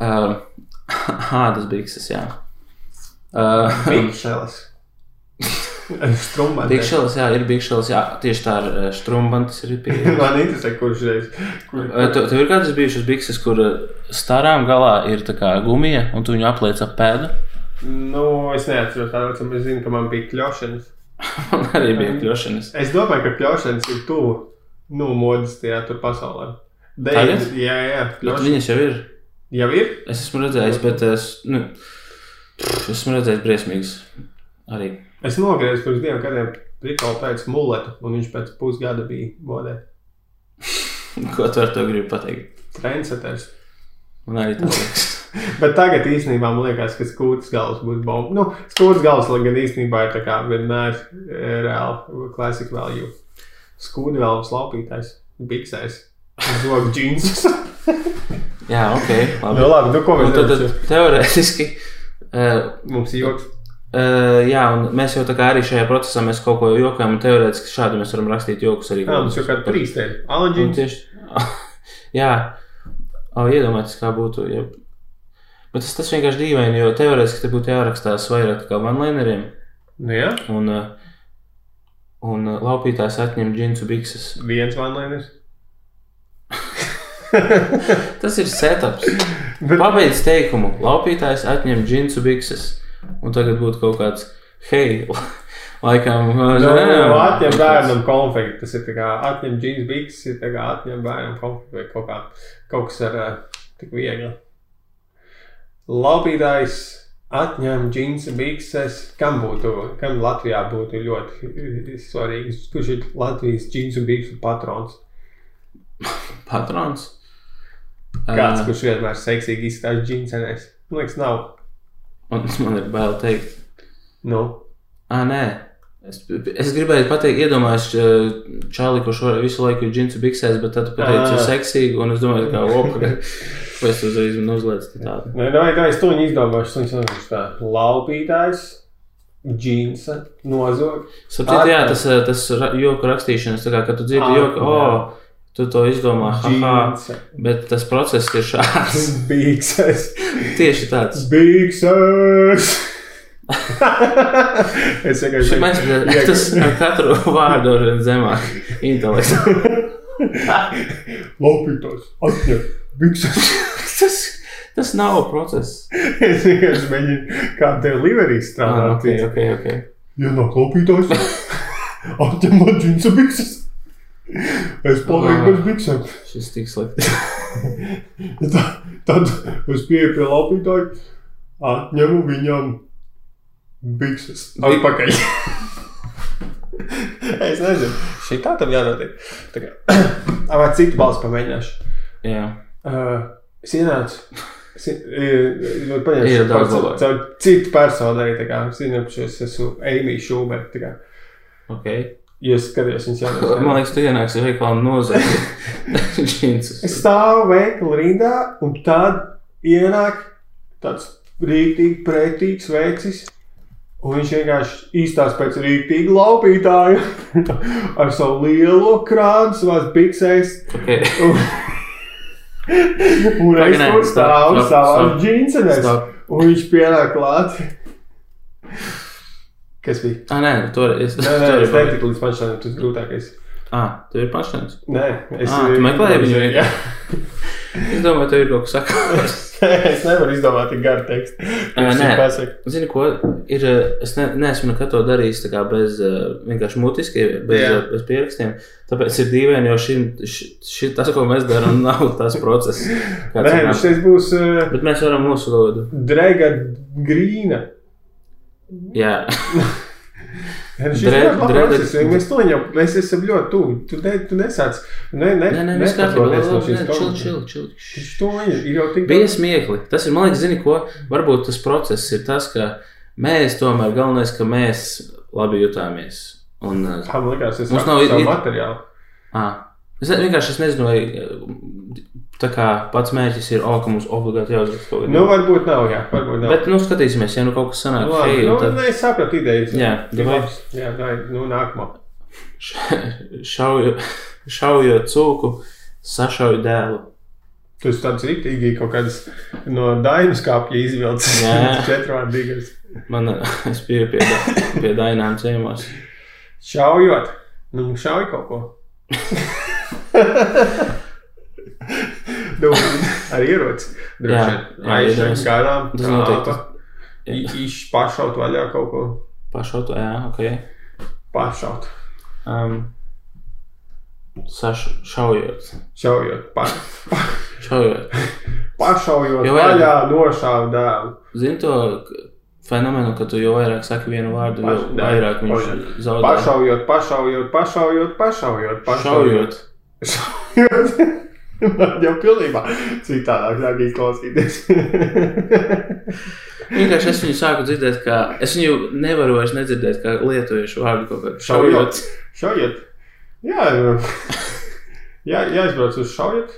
Uh, Ādas bikses, jā. Uh, Bikšeles. Bikšelis, jā, ir bikšelis, jā, tieši tā ir strumbantis ir pieejams. Man interesē, kurš reiz. Kur... Vai Tev, tev ir kādas bijušas bikses, kur eh, starām galā ir tā kā gumija, un tu viņu apliec ap pēdu? Nu, es neatceros tādu, bet es zinu, ka man bija kļūšanas. Man arī bija kļūšanas. Es domāju, ka kļūšanas ir tuvu nu, modes tajā tur pasaulē. Tagad? Jā, jā, Bet kļūšanas. viņas jau ir. Jau ir? Es esmu redzējis, bet es, nu, pff, esmu redzējis briesmīgas arī. Es nogriezu pirms diviem gadiem Rikolu pēc muletu, un viņš pēc pusgada bija modē. Ko tu ar to gribi pateikt? Trendsetters. Man arī tā liekas. Bet tagad īstenībā man liekas, ka skūpstās galvas būs bomba. Nu, skūpstās galvas, lai gan īstenībā ir tā kā vienmēr e, reāli klasika value. Skūpstās galvas laupītājs, biksēs, zogu džinsus. Jā, ok. Labi. nu, labi, nu, ko mēs tad, tad teorētiski. Uh, Mums ir joks. uh, jā, un mēs jau tā kā arī šajā procesā mēs kaut ko jokojam, un teorētiski šādi mēs varam rakstīt jokus arī. Jā, mums jau kāda trīs te. Un Alaģins. tieši, jā, oh, iedomājieties, kā būtu. Ja... Bet tas, tas vienkārši dīvaini, jo teorētiski te būtu jārakstās vairāk kā vanlineriem, Nu, jā, un, uh, un laupītājs atņem džinsu bikses. viens vanlainis. Tas ir setups. Pabeidz teikumu. Laupītājs atņem džinsu bikses. Un tagad būtu kaut kāds, hei, laikam, Nu, jā, atņem kaut bērnam konfekti. Tas ir kā atņem džins bikses, ir kā atņem bērnam konfekti vai kaut, kā, kaut kas ar uh, tik viegli. Laupītājs atņem džinsu bikses. Kam būtu, kam Latvijā būtu ļoti eh, svarīgs? Kurš ir Latvijas džinsu biksu patrons? Patrons. Kāds, Ā, kurš vienmēr seksīgi izskatās džinsenēs? Man liekas, nav. Un man ir bail teikt. Nu, Ah, nē. Es, es gribēju pateikt, iedomājos Čāli, kurš visu laiku ir džinsu biksēs, bet tad Ā. ir seksīgi, un es domāju, kā opa, vai es uzreiz man uzlieku tādu. Nē, nē, tā es to izdomāšu. Es domāju, tā laupītājs, džinsa, nozog. Sapratu, jā, tas, tas joku rakstīšanas, tā kā, kad tu dzirdi joku, o, jā. Tu to izdomā, haha, bet tas process ir šāds. bikses, Tieši tāds. bikses. es vienkārši Mēs tas ar katru vārdu ir zemāk intelekts. laupītājs, atņem bikses. tas, tas nav process. es vienkārši mēģinu kā delivery Ah, strādāt. ok, ok, ok. Ienāk laupītājs, atņem man džinsa bikses. Es palieku bez biksēm. Šis tik slikti. Tā, tad es pieeju pie laupītāja, atņemu viņam bikses. Atpakaļ. es nezinu, šī tā tam jānotiek. Tā kā, vai citu balstu pamēģināšu. Jā, Uh, es ienācu. Es ļoti paņēmu šo citu personu arī. tā kā, Es ka es esmu Eimija Šūmera. tā kā. ok. Jo es skatījos viņas jaunās. Man liekas, tu ienāksi nozagt džinsus. Es stāvu veikalu rindā, un tad ienāk tāds rīktīgi pretīgs vecis. Un viņš vienkārši izstāsta pēc rīktīga laupītāja ar savu lielo krānu, savās biksēs. Ok, Un es Pagaidām, tur stāvu stop, savā stop. džinsenēs. Un viņš pienāk klāt. Kas bija? ah, nē, tur es Nē, nē, tur es netiku līdz pašam, tas grūtākais. Ah, tu ir pašnāc. Nē, es Ah, tu meklēji viņu Jā. Es domāju, tev ir kaut kas sakāms. es nevaru izdomāt tik garu tekstu. Ā, nē. pasaka. Zini, ko ir. eh, Es ne, neesmu nekad to darījis tā kā bez eh, vienkārši mutiski, bez, Jā. eh, bez pierakstiem. Tāpēc ir dīvaini, jo šī, šī, tas, ko mēs darām, nav tas process. kāds Nē, ir. šis būs uh, Bet mēs varam mūsu valodu. Drega Grīna. Jā, Šis Dre- ir process, Mēs to jau, mēs esam ļoti tuvu. Tu, ne, tu nesāc, ne, ne, nē, nē, viss kārtībā. nepatronies no šīs. Taču to ir, ir jau tik Bija smiekli. Tas ir, man liekas, zini, ko varbūt tas process ir tas, ka mēs tomēr galvenais, ka mēs labi jutāmies. Un, Kā man liekas, savu it- materiālu. ah, es ne- vienkārši es nezinu, vai tā kā pats mērķis ir, oh, ka mums obligāti jāuzraksta kaut Nu, kas. varbūt nav, jā, varbūt nav. Bet, nu, skatīsimies, ja nu kaut kas sanāk. Nu, labi, hei, nu, tad nē, sapratu idejas. Jā, labs. Jā, tā ir, nu, nākamā. šauju, šaujot cūku, sašauju dēlu. Tu esi tāds rīktīgi kaut kādas no dainas kāpja izvilcis. Jā. Četrvārdīgas. Man, es biju pie, pie dainām ciemos. Šaujot. Nu, šauj kaut ko. ar ieroci. Iedomājos. kādām. Tas noteikti. Pašaut vaļā kaut ko. Pašautu, jā, ok. Pašaut. Um, saš, šaujot. Šaujot. Pa, Šaujot. pašaujot Jo vaļā nošāvu dēlu. Zini to fenomenu, ka tu jo vairāk saki vienu vārdu, Paš- jā, vairāk viņš zaudē. Pašaujot, pašaujot, pašaujot, pašaujot. pašaujot. Šaujot. Man jau pilnībā citādāk sāk izklausīties. Vienkārši es viņu sāku dzirdēt, kā es viņu nevaru vairs nedzirdēt, kā lietuviešu vārdu kaut kādā Šaujot. Šaujot. Jā, jā, jāizbrauc uz šaujot.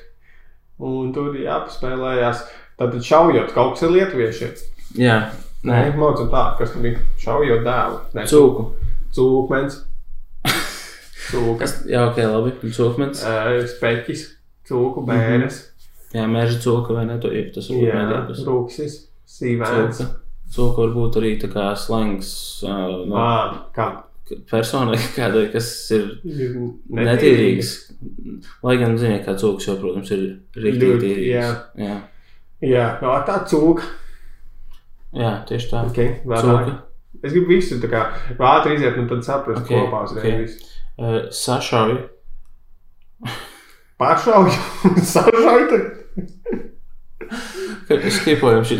Un tur jāpaspēlējās. Tad šaujot kaut kas ir lietuvieši. Jā, Nē, mācot tā, kas tur bija. Šaujot dēlu. Nē, cūku. cūkmens. Cūkas. Kas, jā, ok, labi. Cūkmens. ē, Speķis. Cūku bērnes. Jā, meža cūka vai ne, to ir tas medības. rūksis. Sīvēns. Cūka. Var būt arī tā kā slangs uh, no Ā, kā? personai kādai, kas ir Netīrīgs. Lai gan, ziniet, kā cūks jau, protams, ir rīktīgi tīrīgs. jā. jā. Jā, no, tā cūka. Jā, tieši tā. Okay, Cūka. Es gribu visu tā kā ātri iziet, un tad saprast, Ok, okay, kopā uzreiz. ok. visu. Uh, sašauj. Pašauju, sašauju, Kad skipojam šī.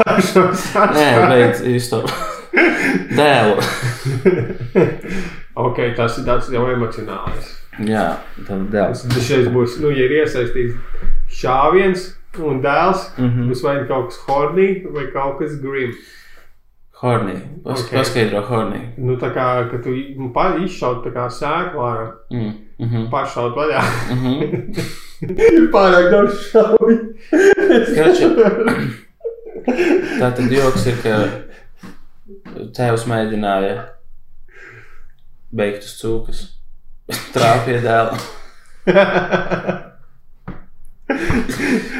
pašauju, Nē, beidz īsto. Dēlu. Ok, tas ir tāds jau emocionāls. Jā, tad dēls. Tas šeit būs, nu, ja ir iesaistīts šāviens un dēls, Mhm. būs vai kaut kas hornī, vai kaut kas grim. Hornī. Pas, Ok. okay. Paskaidro hornī. Nu, tā kā, ka tu nu, izšaut tā kā sēklu ārā, Mm. Mhm. pašaut vaļā. Mhm. Ir pārāk daudz. Kaču. Tā tad joks ir, ka tēvs mēģināja beigt uz cūkas. Trāpīja dēlu.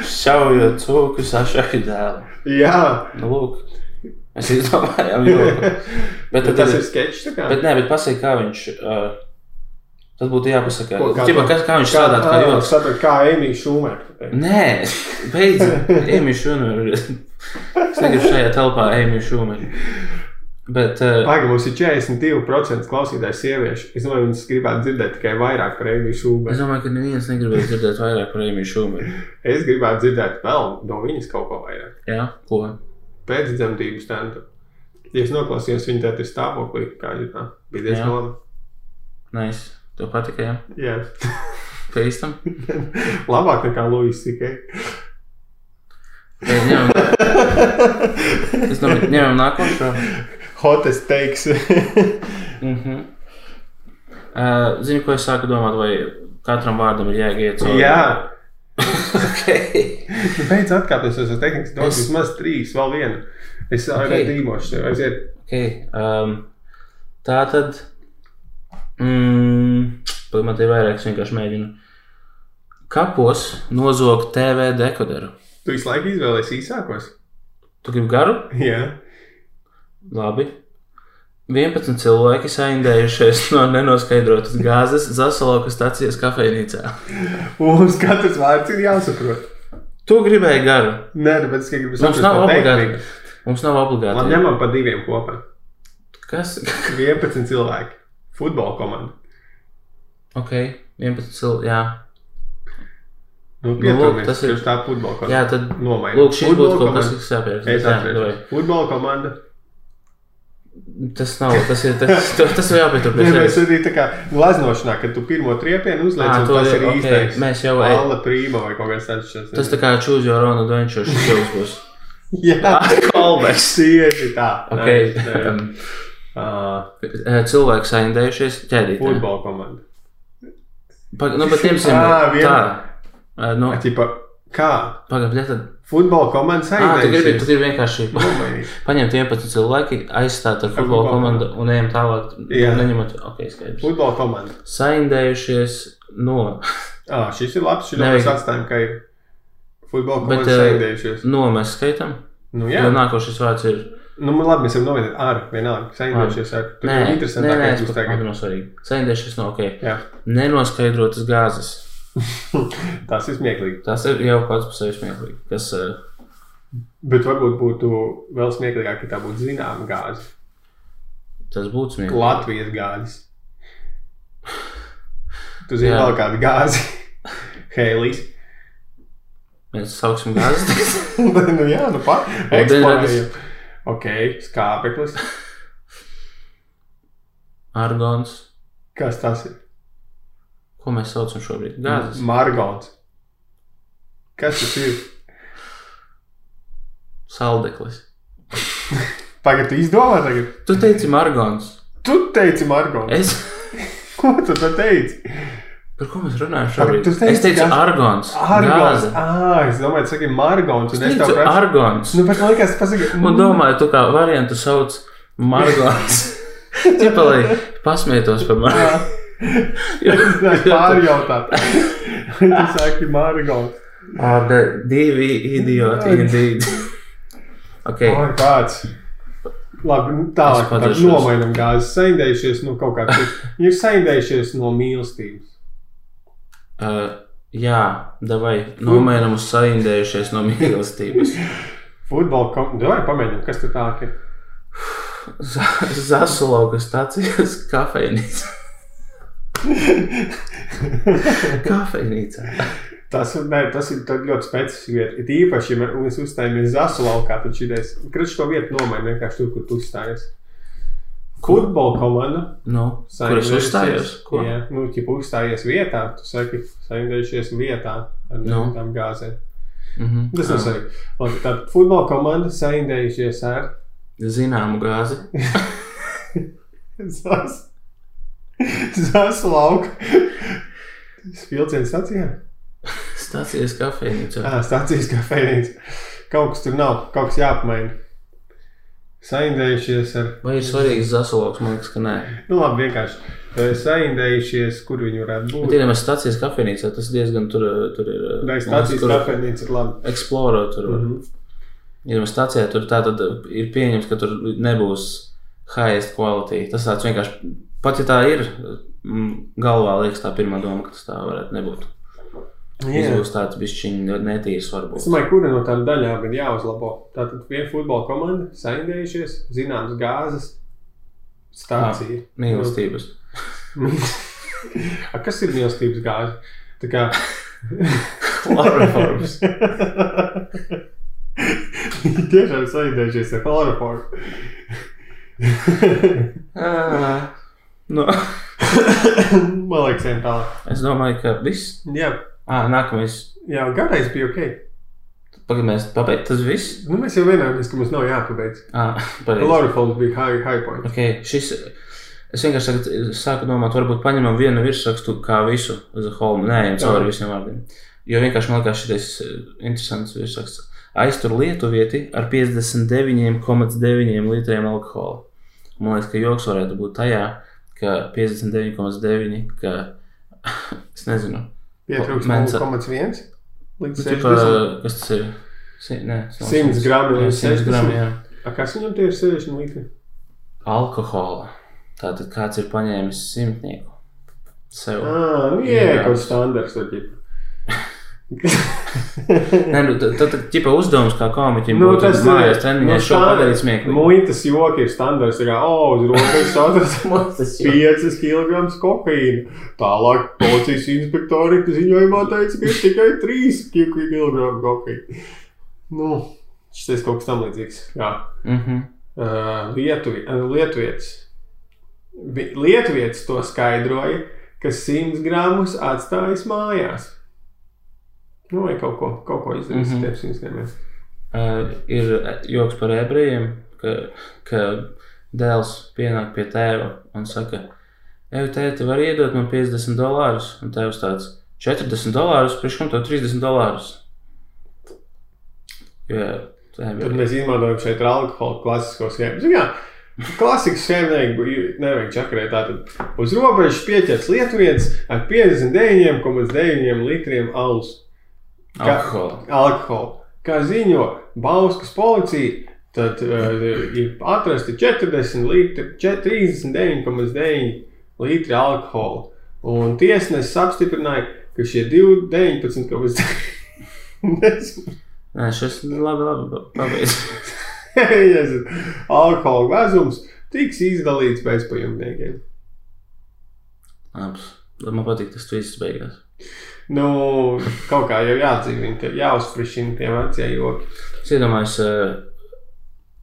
Šaujot cūku, sašauja dēlu. Jā, Nu, lūk. Mēs izdomājām joku. Bet, bet tad tas ir- ir sketčs. Bet nē, bet pasaka, kā viņš. Uh, tas būtu jāpasaka. Ko, kā Ķipa, kas, kā viņš strādā kā ā, joks. sapratu, kā Emīļa Šumēra. Nē, beidzot, Emīļa Šumēra. Es negribu šajā telpā Emīļa Šumēra. Bet, uh, Pagaidām, mums ir 42% klausītāju sieviešu. Es domāju, viņas gribētu dzirdēt tikai vairāk par Emīļu es Šumēru. domāju, ka neviens negribēja dzirdēt vairāk par Emīļu Šumēru. Es gribētu dzirdēt vēl no viņas kaut ko vairāk. Jā, ko? Pēcdzemdību standu. Ja es noklausījos, viņa tādā stāvoklī, kā viņa tā bija diezgan labi. Nice. Tev patika, jā? Jā, Pēstam. labāk nekā Luis tikai. Tad ņemam, es domāju, ņemam nākošo. Hottest teiks. Mhm. Uh, Zini, ko es sāku domāt, vai katram vārdam ir jāiet cauri? Jā, Okay. beidz atkāpties no tehnikas. Daudz Es- vismaz trīs, vēl viena. Es Ok. arī dīmošu tev. Aiziet. Okay. Um, tā tad. Mm, man te ir vairāk, es vienkārši mēģinu. Kapos nozogt TV dekoderu. Tu visu laiku izvēlējies īsākos? Tu gribi garu? Jā. Labi. 11 cilvēki saindējušies no nenoskaidrotas gāzes Zasalauka stācijas kafejnīcā. Mums katrs vārds ir jāsaprot. Tu gribēji garu. Nē, nu, bet es gribu saprast nav par obligāti. Mums nav obligāti. ņemam pa diviem kopā. Kas? 11 cilvēki. Futbola komanda. Ok, 11 cilvēki. Jā. Nu, Nu, lūk, tas ir- ir tā futbola komanda. jā, tad. Nomaini. Lūk, šis būtu kaut kas, kas jāpieraksta. Es atceros. Futbola komanda. Tas nav, tas ir, tas, tas, tas jau jāpietur pie Nē, mēs arī tā kā glaznošanā, kad tu pirmo triepienu uzliec, Ā, un to tas ir ok, īstais. mēs jau ej- Alla prīma vai kaut kas tāds. Tas tā kā choose your own adventure šis jau būs. Jā, Callbacks. tieši tā. Ok. Nē, nē. Ā, Cilvēki saindējušies ķēdīt. Futbola komanda. Pag, nu, bet ņemsim Ā, vien- tā. Ā, Nu, Ķipa, kā? pagaid, tad. Futbola komanda Ā, tu gribi, tu saindējušies. gribi vienkārši paņemt 11 cilvēki, aizstāt ar futbola komandu un ejam tālāk. Jā. Neņemot, ok, skaidrs. Futbola komanda. Saindējušies no, Ā, šis ir labs. Šis Nevajag. mēs atstājam, ka ir futbola komanda saindējušies. no mēs skaitam. Nu, Jā. jā. Jo nākošais vārds ir. Nu, labi, mēs varam novienot ar, vienalga, saindējušies ar. Tur Nē, nē, nē, tas būs tagad. nav svarīgi. Saindējušies no, ok. Jā, Nenoskaidrotas gāzes. tas ir smieklīgi. Tas ir jau pats par sevi smieklīgi. Kas, uh, Bet varbūt būtu vēl smieklīgāk, ja tā būtu zināma gāze. tas būtu smieklīgi. Latvijas gāzes. Tu zini, Jā. vēl kāda gāze. Hēlīs. Mēs sauksim gāzes. nu jā, nu pat. Ūdeņradis. Ok, skāpeklis. Argons. Kas tas ir? Ko mēs saucam šobrīd? Gāzes. Margons. Kas tas ir? Saldeklis. Tu izdomā tagad. Tu teici margons. Tu teici Margons. Es. Ko tu te teici? Par ko mēs runājam šobrīd? tu teici es teicu gāze. argons. Argons. Ah, es domāju, tu saki Margons. Es teicu prasu. argons. Nu, bet man liekas, tas pasaka. Un domāju, tu kā variantu sauc margons. Lai pasmietos par mani. Es pārjautāt. Tu saki Margons. Ar divi idioti indeed. Ok. Ai, kāds. Labi, nu, tālāk padošos. nomainam gāzi. Saindējušies, nu, kaut kā. Ir saindējušies no mīlestības. Uh, jā, davai. Nomainam uz saindējušies no mīlestības. Futbola komanda. Pamēģinām, kas tur tā ir? Zasulauka stācijas kafejnīca. Kafejnīcā. Tas, nē, tas ir ļoti specifisks vieta. It īpaši, ja mēs uzstājamies Zasu laukā, tad šī ideja, kad šo vietu nomaina vienkārši tur, kur tu uzstājies. Futbola komanda. Nu, kur es uzstājos? Ko? Jā, nu, ja uzstājies vietā, tu saki, saindējušies vietā ar Nu. tām gāzēm. Mhm. Tas nav svarīgi. Tad futbola komanda saindējušies ar Zināmu gāzi. Zas. Zasu lauku. Spilcienu stacijā? Stācijas kafejnīcā. Jā, stācijas kafejnīca. Kaut kas tur nav, kaut kas jāpamaina. Saindējušies ar. Vai ir svarīgs zasulauks? Man liekas, ka nē. Nu, labi, vienkārši. eh, Saindējušies, kur viņi varētu Bet, būt. ja mēs stācijas kafejnīcā, tas diezgan tur, tur ir. Vai man stācijas kafejnīca ir labi? Explore tur. Mm. -hmm. Ja mēs stācijā tur tā tad ir pieņemts, ka tur nebūs highest quality. Tas tāds vienkārši, pat ja tā ir, mm, galvā liekas tā pirmā doma, ka tas tā varētu nebūt. Izbūs tāds bišķiņ netīrs Es varbūt. domāju, kura no tām daļām ir jāuzlabo. Tātad viena futbola komanda, saindējušies, zināmas gāzes, stācija. Mīlestības. A, kas ir mīlestības gāze? Tā kā Chloroforms. Viņi tiešām saindējušies ar chloroformu. Ā, Nu, Man liekas, tālāk. Es domāju, ka viss. Jā, Ah, nākamais. jā garais bija ok. Pagaidām, mēs pabeigsim. Tas viss. Nu, mēs jau vienojāmies, ka mums nav jāpabeidz. Ah, pareizi. Lorifons bija high, high point. Okay, šis, es vienkārši tagad sāku domāt, varbūt paņemam vienu virsrakstu kā visu uz holmu. Nē, jau cauri visiem vārdiem. Jo vienkārši man liekas šis eh, interesants virsraksts. Aiztur lietuvieti ar 59,9 litriem alkohola. Man liekas, ka joks varētu būt tajā, ka 59,9, ka es nezinu. Pietrūkst Mensa. 0,1 līdz Nu, tipa, 60. kas tas ir? Si, nē, tas nav 100 gramu Jā, līdz 100 gramu, 60. jā. A, kas viņam tie ir 60 litri? Alkohola. Tātad kāds ir paņēmis simtnieku sev. Ah, nu, jā, kaut standarts. ģip. Nē, nu, tad, tad, ķipa uzdevums kā komiķim Nu, būtu tas mājās ir- treniņā nu, šo padarīt smieklīgi. Muitas joki ir standarts. Tā kā, o, uz rokas atrast Tas jau- 5 kg kokaīna. Tālāk policijas inspektori ziņojumā teica, ka ir tikai 3 kg kokaīna. Nu, šis ir kaut kas tam līdzīgs. Jā. Mhm. Uh, Lietuvi, uh, Lietuvietis. Vi- Lietuvietis to skaidroja, ka 100 gramus atstājas mājās. Nu, vai kaut ko, kaut ko izdarīs Mhm. ar tiem 100 gramiem. Uh, ir joks par ebrejiem, ka, ka dēls pienāk pie tēva un saka, Ej, tēti, var iedot man 50 dolārus? Un tēvs tāds - 40 dolārus, priekš kam tev 30 dolārus? Tā Tad mēs izmantojam šeit ar alkoholu klasisko schēmu. Zini, Jā, klasikas nevajag, nevajag čakarēt. Tātad uz robežas pieķers lietuvietis ar 59,9 litriem alus. Kā- Alkohola. Kā ziņo Bauskas policija, tad uh, ir atrasti 40 litri, 39,9 litri alkohola. Un tiesnesis apstiprināja, ka šie 19,9 Nē, šis labi, labi, pabeidz. alkohola vezums tiks izdalīts bezpajumtniekiem. Labs. Man patīk tas twists beigās. Nu, kaut kā jau jādzīvina, ka jāuzfrišina tie vecie joki. Es iedomājos, eh,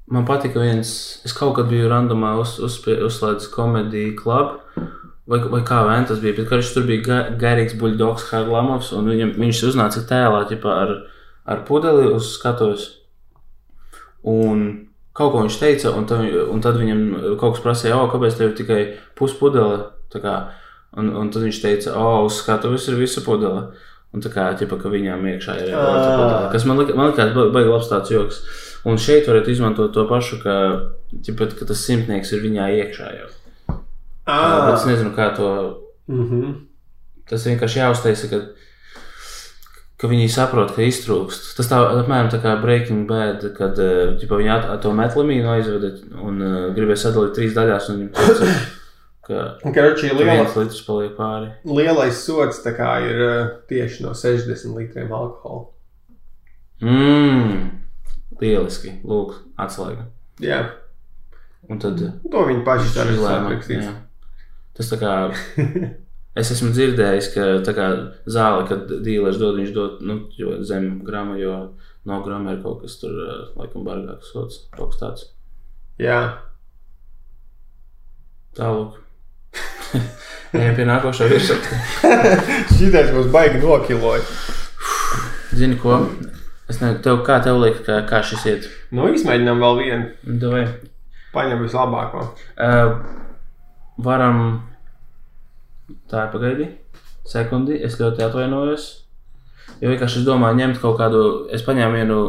man patika viens, es kaut kad biju randomā uz, uzspie- uzslēdzis komēdiju klubu, vai, vai kā vien tas bija, bet karš tur bija ga, garīgs buļdogs Harlamovs, un viņam, viņš uznāca tēlā ķipā, ar, ar pudeli uz skatuves. Un kaut ko viņš teica, un tad, un tad viņam kaut kas prasīja, o, kāpēc tev ir tikai puspudele? Tā kā, Un, un tad viņš teica, o, uz skatuves ir visa pudele. Un tā kā, ķipa, ka viņām iekšā ir Ā. otra pudele. Kas man, lika, man liekas, ba- baigi labs tāds joks. Un šeit varētu izmantot to pašu, ka, ķipa, ka tas simtnieks ir viņā iekšā jau. Ah. Bet es nezinu, kā to. mm -hmm. Tas vienkārši jāuztaisa, ka, ka viņi saprot, ka iztrūkst. Tas tā apmēram tā kā Breaking Bad, kad eh, ķipa, viņi at, to metlamīnu aizveda un uh, gribēja sadalīt trīs daļās. Un Karoči, liela, litrs paliek pāri. lielais sots ir uh, tieši no 60 litriem alkohola. Mmm, lieliski. Lūk, atslēga. Jā, Un tad to viņi paši tā ir jā. Tas tā kā. Es esmu dzirdējis, ka tā kā zāle, kad dīlers dod, viņš dod nu, zem grama, jo no grama ir kaut kas tur, eh, laikam, bargāks sots, kaut kas tāds. Jā, Tālāk. Ejam pie nākošā virsotne. šitais mums baigi nokiloja. Zini ko? Es nezinu, tev, kā tev liekas, kā, kā šis iet? Nu, izmēģinām vēl vienu. Davai. Paņem vislabāko. Uh, varam. Tā ir pagaidi. Sekundi. Es ļoti atvainojos. Jo vienkārši es domāju, ņemt kaut kādu. Es paņēmu vienu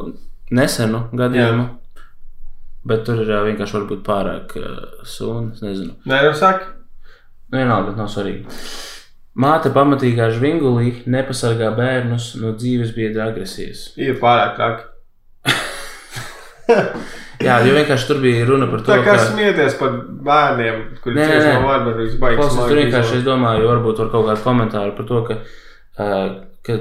nesenu gadījumu. Bet tur ir ā, vienkārši varbūt pārāk uh, sūna. Es nezinu. Nē, nu saki. Vienalga, bet nav svarīgi. Māte pamatīgā žvingulī nepasargā bērnus no dzīves biedra agresijas. Ir pārāk traki. Jā, jo vienkārši tur bija runa par to, kā smieties par bērniem, kuriem nē. no vārbarības baigas. Tur vienkārši es domāju, varbūt var kaut kādu komentāru par to, ka, uh, ka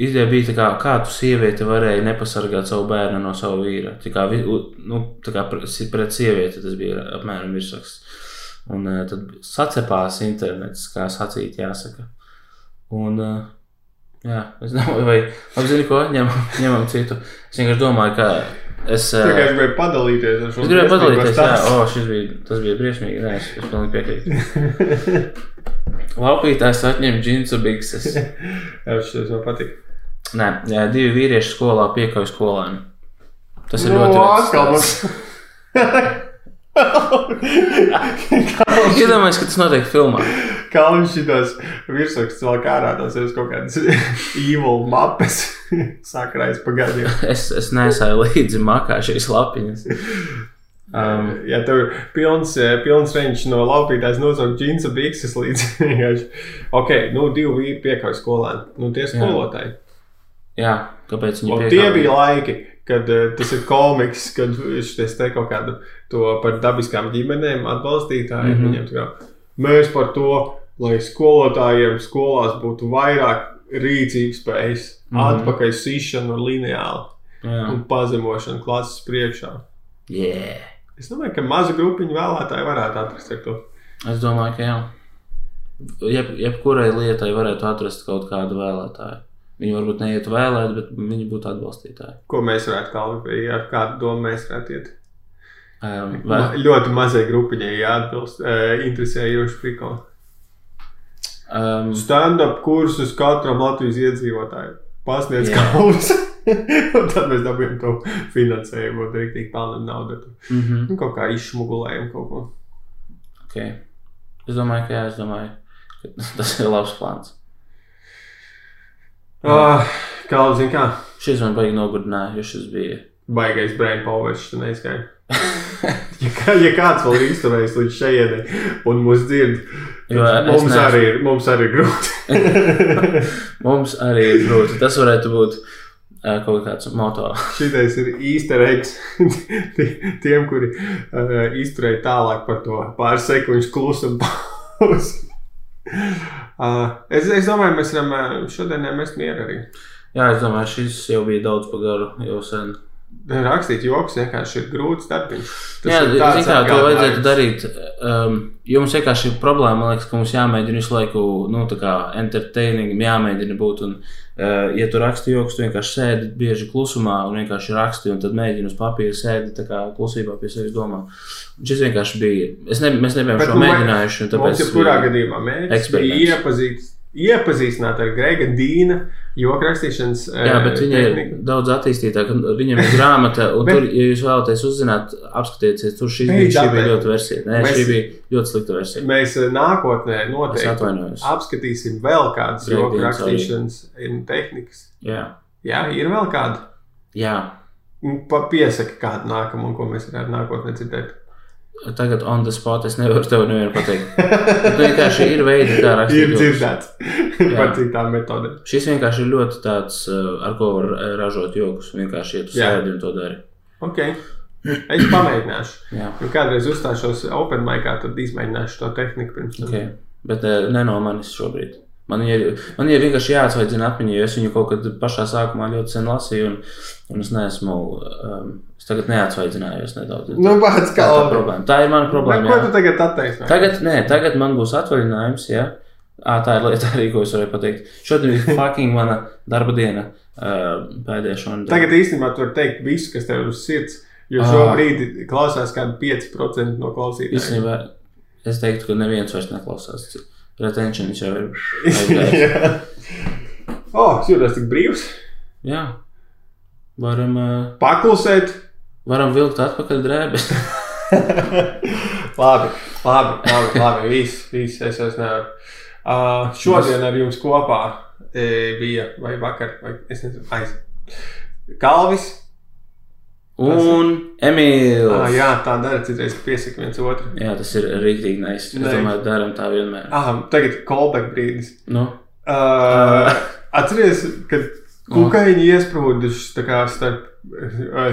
ideja bija tā, kā, kā tu sieviete varēja nepasargāt savu bērnu no sava vīra. Tā kā, nu, tā kā pret pret sievieti tas bija apmēram virsraksts. Un uh, tad sacepās internets, kā sacīt, jāsaka. Un, uh, jā, es domāju, vai apzini, ko ņemam, ņemam citu. Es vienkārši domāju, ka Es, uh, es gribēju padalīties ar šo es gribēju padalīties, jā, o, šis bija, tas bija briesmīgi. Nē, es, es pilnīgi piekrītu. Laupītājs atņem džinsu bikses. Jā, šis man patīk. Nē, jā, divi vīrieši skolā piekauj skolēnu. Tas ir Nu, ļoti stāsts. Iedomājieties, ka tas notiek filmā. Kā viņš šitos virsrakstus vēl kārā, tas ir kaut kādas evil mapes. Sakrājas pa gadiem. Es, es nesāju līdzi makā šīs lapiņas. Um, Ja tev ir pilns, eh, pilns reņģis no laupītājs nosaukt džinsa bikses līdz. Ok, nu divi vīri piekāpj skolēni. Nu tie skolotāji. jā, kāpēc viņi Un tie bija laiki, kad uh, tas ir komiks, kad viņš te kaut kādu to par dabiskām ģimenēm atbalstītāju. Mm Mhm. -hmm. kā, mēs par to, lai skolotājiem skolās būtu vairāk rīcības spējas, mm. -hmm. atpakaļ sišana lineāli Jā, un pazemošana klases priekšā. yeah. Es domāju, ka maza grupiņa vēlētāji varētu atrast to. Es domāju, ka jā. Jeb, jebkurai lietai varētu atrast kaut kādu vēlētāju. Viņi varbūt neietu vēlēt, bet viņi būtu atbalstītāji. Ko mēs varētu kalpot, ar kādu domu mēs varētu iet. Um, Ma, vai, ļoti mazai grupiņai jāatbilst, uh, interesējoši prikoli. um, Stand-up kursus katram Latvijas iedzīvotājam. Pasniedz kalnus. Un tad mēs dabūjām to finansējumu, un rīktīgi pelnām naudu. mm -hmm, Nu, kaut kā izšmugulējam kaut ko. okay. Es domāju, ka jā, es domāju, ka tas ir labs plāns. Uh, kā jau zinu, kā Šis man baigi nogurdināja, jo šis bija. baigais brain power, šis neizskaidrs. ja, kā, ja kāds vēl ir izturējis līdz šejienei un mūs dzird, tad mums, neesmu- arī mums arī ir grūti. Mums arī ir grūti. Tas varētu būt kaut kāds moto. Šitais ir īsta reiks tiem, kuri uh, izturēja tālāk par to pāris sekundžu klusumu pauzi. Uh, es, es domāju, mēs varam uh, šodien mest mieru arī. Jā, es domāju, šis jau bija daudz par garu, jau sen. Rakstīt joks vienkārši ir grūts darbs. Jā, zin kā, to vajadzētu darīt. Um, jums vienkārši ir problēma, man liekas, ka mums jāmēģina visu laiku, nu, tā kā entertaining, jāmēģina būt. Un, uh, ja tu raksti joks, tu vienkārši sēdi bieži klusumā un vienkārši raksti, un tad mēģini uz papīra sēdi tā kā klusībā pie sevis domā. Un šis vienkārši bija, es ne, mēs nebijām Bet šo nu, mēģinājuši, Tāpēc, tāpēc. ja kurā gadījumā eksperiments. bija iepazīt, iepazīstināt ar Grega Dīna joku rakstīšanas Jā, bet viņa ir tehniku. daudz attīstītāka. Viņam ir grāmata, un Bet- tur, ja jūs vēlaties uzzināt, apskatieties, tur šī, bija, šī bija ļoti versija. Nē, Mēs- šī bija ļoti slikta versija. Mēs eh, nākotnē noteikti apskatīsim vēl kādas joku rakstīšanas un tehnikas. Jā, Jā, ir vēl kāda. jā. Piesaka kādu nākamo, ko mēs varētu nākotnē dzirdēt. Tagad on the spot es nevaru tev nevienu pateikt. Bet vienkārši ir veidi, kā rakstīt. Ir dzirdēts par citām metodēm. Šis vienkārši ir ļoti tāds, uh, ar ko var uh, ražot joks. Vienkārši uz Jā. sēdi un to dari. Ok, es pamēģināšu. Jā, Ja kādreiz uzstāšos Open Micā, tad izmēģināšu to tehniku pirms tam. ok. Bet uh, ne no manis šobrīd. Man ir, man ir vienkārši jāatsvaidzina atmiņā, jo es viņu kaut kad pašā sākumā ļoti sen lasīju, un, un es neesmu, um, es tagad neatsvaidzinājos nedaudz. Nu, tā, kā tā, problēma. tā ir mana problēma. Ko tu tagad attaisno? Tagad, nē, tagad man būs atvaļinājums. Ja? À, tā ir lieta, arī, ko es varēju pateikt. Šodien ir fucking mana darba diena. Uh, pēdējā šodien. Tagad īstenībā tu vari teikt visu, kas tev ir uz sirds. Jo šobrīd klausās kādi 5% no klausītājiem. Īstenībā es teiktu, ka neviens vairs neklausās. Retentions jau ir. Jā. O, es jūtos tik brīvs. Jā. Varam, uh, Paklusēt. Varam vilkt atpakaļ drēbes. labi, labi, labi, labi. Viss, viss, es vairs nevaru. Uh, šodien ar jums kopā e, bija, vai vakar, vai es nezinu, aiz. Kalvis. Un Emīls. Ah, jā, tā dara, citreiz piesaka viens otru. jā, tas ir rīktīgi nice. Nice. domāju, darām tā vienmēr. Ah, tagad callback brīdis. Nu, Uh, atceries, kad kukaiņi iesprūduši kā starp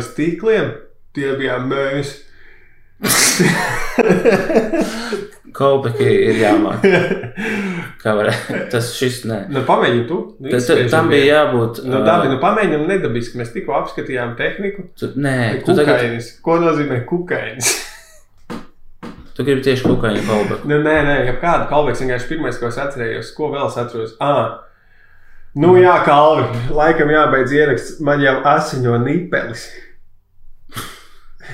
stīkliem, tie bijām mēs. kolpeki ir jāmāk. Kā var, tas šis, nē. nu, pamēģini tu. Ta- ta- izspieži Tam bija jābūt. Nu, Dabi, nu pamēģinām nedabiski. Mēs tikko apskatījām tehniku. tu, nē, tu tagad Kukainis. Ko nozīmē kukainis? tu gribi tieši kukaiņu kolbeku. nu, nē, nē, kāda kalveks vienkārši pirmais, ko es atcerējos. Ko vēl es atceros? Ah. Nu jā, kalvi. Laikam jābeidz ieraksts. Man jau asiņo nipelis.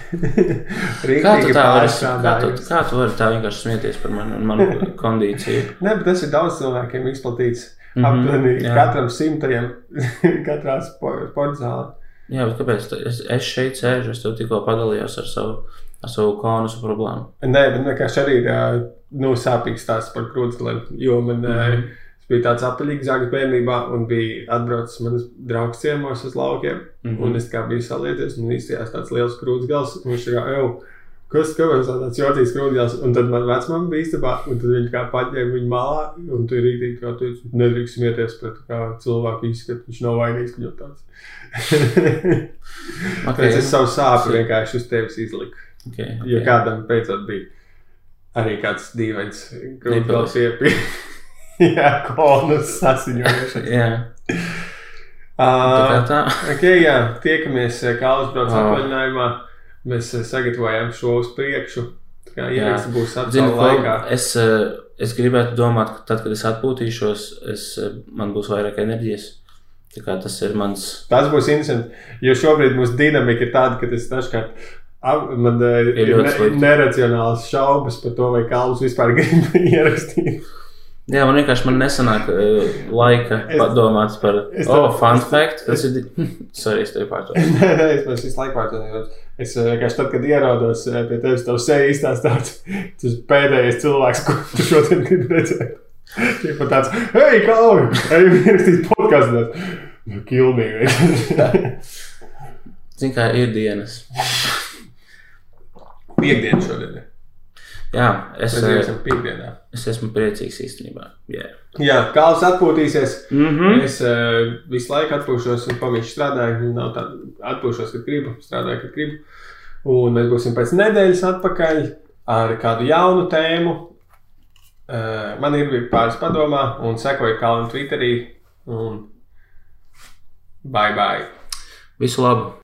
Kā tu tā vari, kā tu, kā tu vari tā vienkārši smieties par mani un manu kondīciju? Nē, bet tas ir daudz cilvēkiem izplatīts. Mhm, Aptuveni jā. katram simtajam, katrā spo- sporta zālē. Jā, bet kāpēc es, es šeit sēžu? Es tev tikko padalījos ar savu, ar savu konusu problēmu. Nē, bet vienkārši arī ir nu, sāpīgs stāsts par krūtsgaliem. Jo man mm. -hmm. Bija tāds apaļīgs zāģis bērnībā, un bija atbraucis manas draugs ciemos uz laukiem. Mm. -hmm. Un es kā biju salieties, un izstījās tāds liels krūtsgals. Viņš ir kā, ej, kas kāpēc tāds jūtīgs krūtsgals? Un tad man vecmāma bija istabā, un tad viņi kā paņēma viņu malā, un tur rītīgi kā teica, nedrīkst smieties pret cilvēku izskatu. Viņš nav vainīgs, ka viņš tāds. Okay. Tāpēc es savu sāpju vienkārši uz tevis izliku. Okay, Jo okay. kādam beidzot bija arī kāds dīvains grūts iepirkt. Jā, konus sasiņojuši. Jā, tā Uh, tā. ok, jā, tiekamies eh, Kālas brauc Ah. atvaļinājumā. Mēs eh, sagatavojam šo uz priekšu. Tā Jā. ieraksts būs laikā. es, eh, es gribētu domāt, ka tad, kad es atpūtīšos, es, man būs vairāk enerģijas. Tā tas ir mans. Tas būs interesanti, jo šobrīd mūsu dinamika ir tāda, ka tas dažkārt man Ir ir ne, neracionāls šaubas par to, vai Kāls vispār grib ierakstīt. Jā, man vienkārši man nesanāk uh, laika Es- padomāt par. es oh, tev- fun es- fact! Tas ir. Sorry, es tevi pārtraucu. Nē, nē, es pēc visu laiku pārtraucu. Es eh, vienkārši tad, kad ierados eh, pie tevis, tev seja izstāstīts, tas pēdējais cilvēks, ko tu šodien gribi redzēt. Tie pat tāds, hei, Kalvi, ej, ierakstīt podkāstu. Nu, kilmīgi. Zini, kā ir dienas. Piekdiena šodien. Jā, es, eh, es esmu priecīgs īstenībā. Yeah. Jā, Kāls atpūtīsies. Mm -hmm. Es uh, visu laiku atpūšos, un pamīšu strādāju. Nu, Nav tā, atpūšos, kad gribu, strādāju, kad gribu. Un mēs būsim pēc nedēļas atpakaļ ar kādu jaunu tēmu. Uh, man ir pāris padomā, un sekoju Kalnu Twitterī. Un bye bye! Visu labu!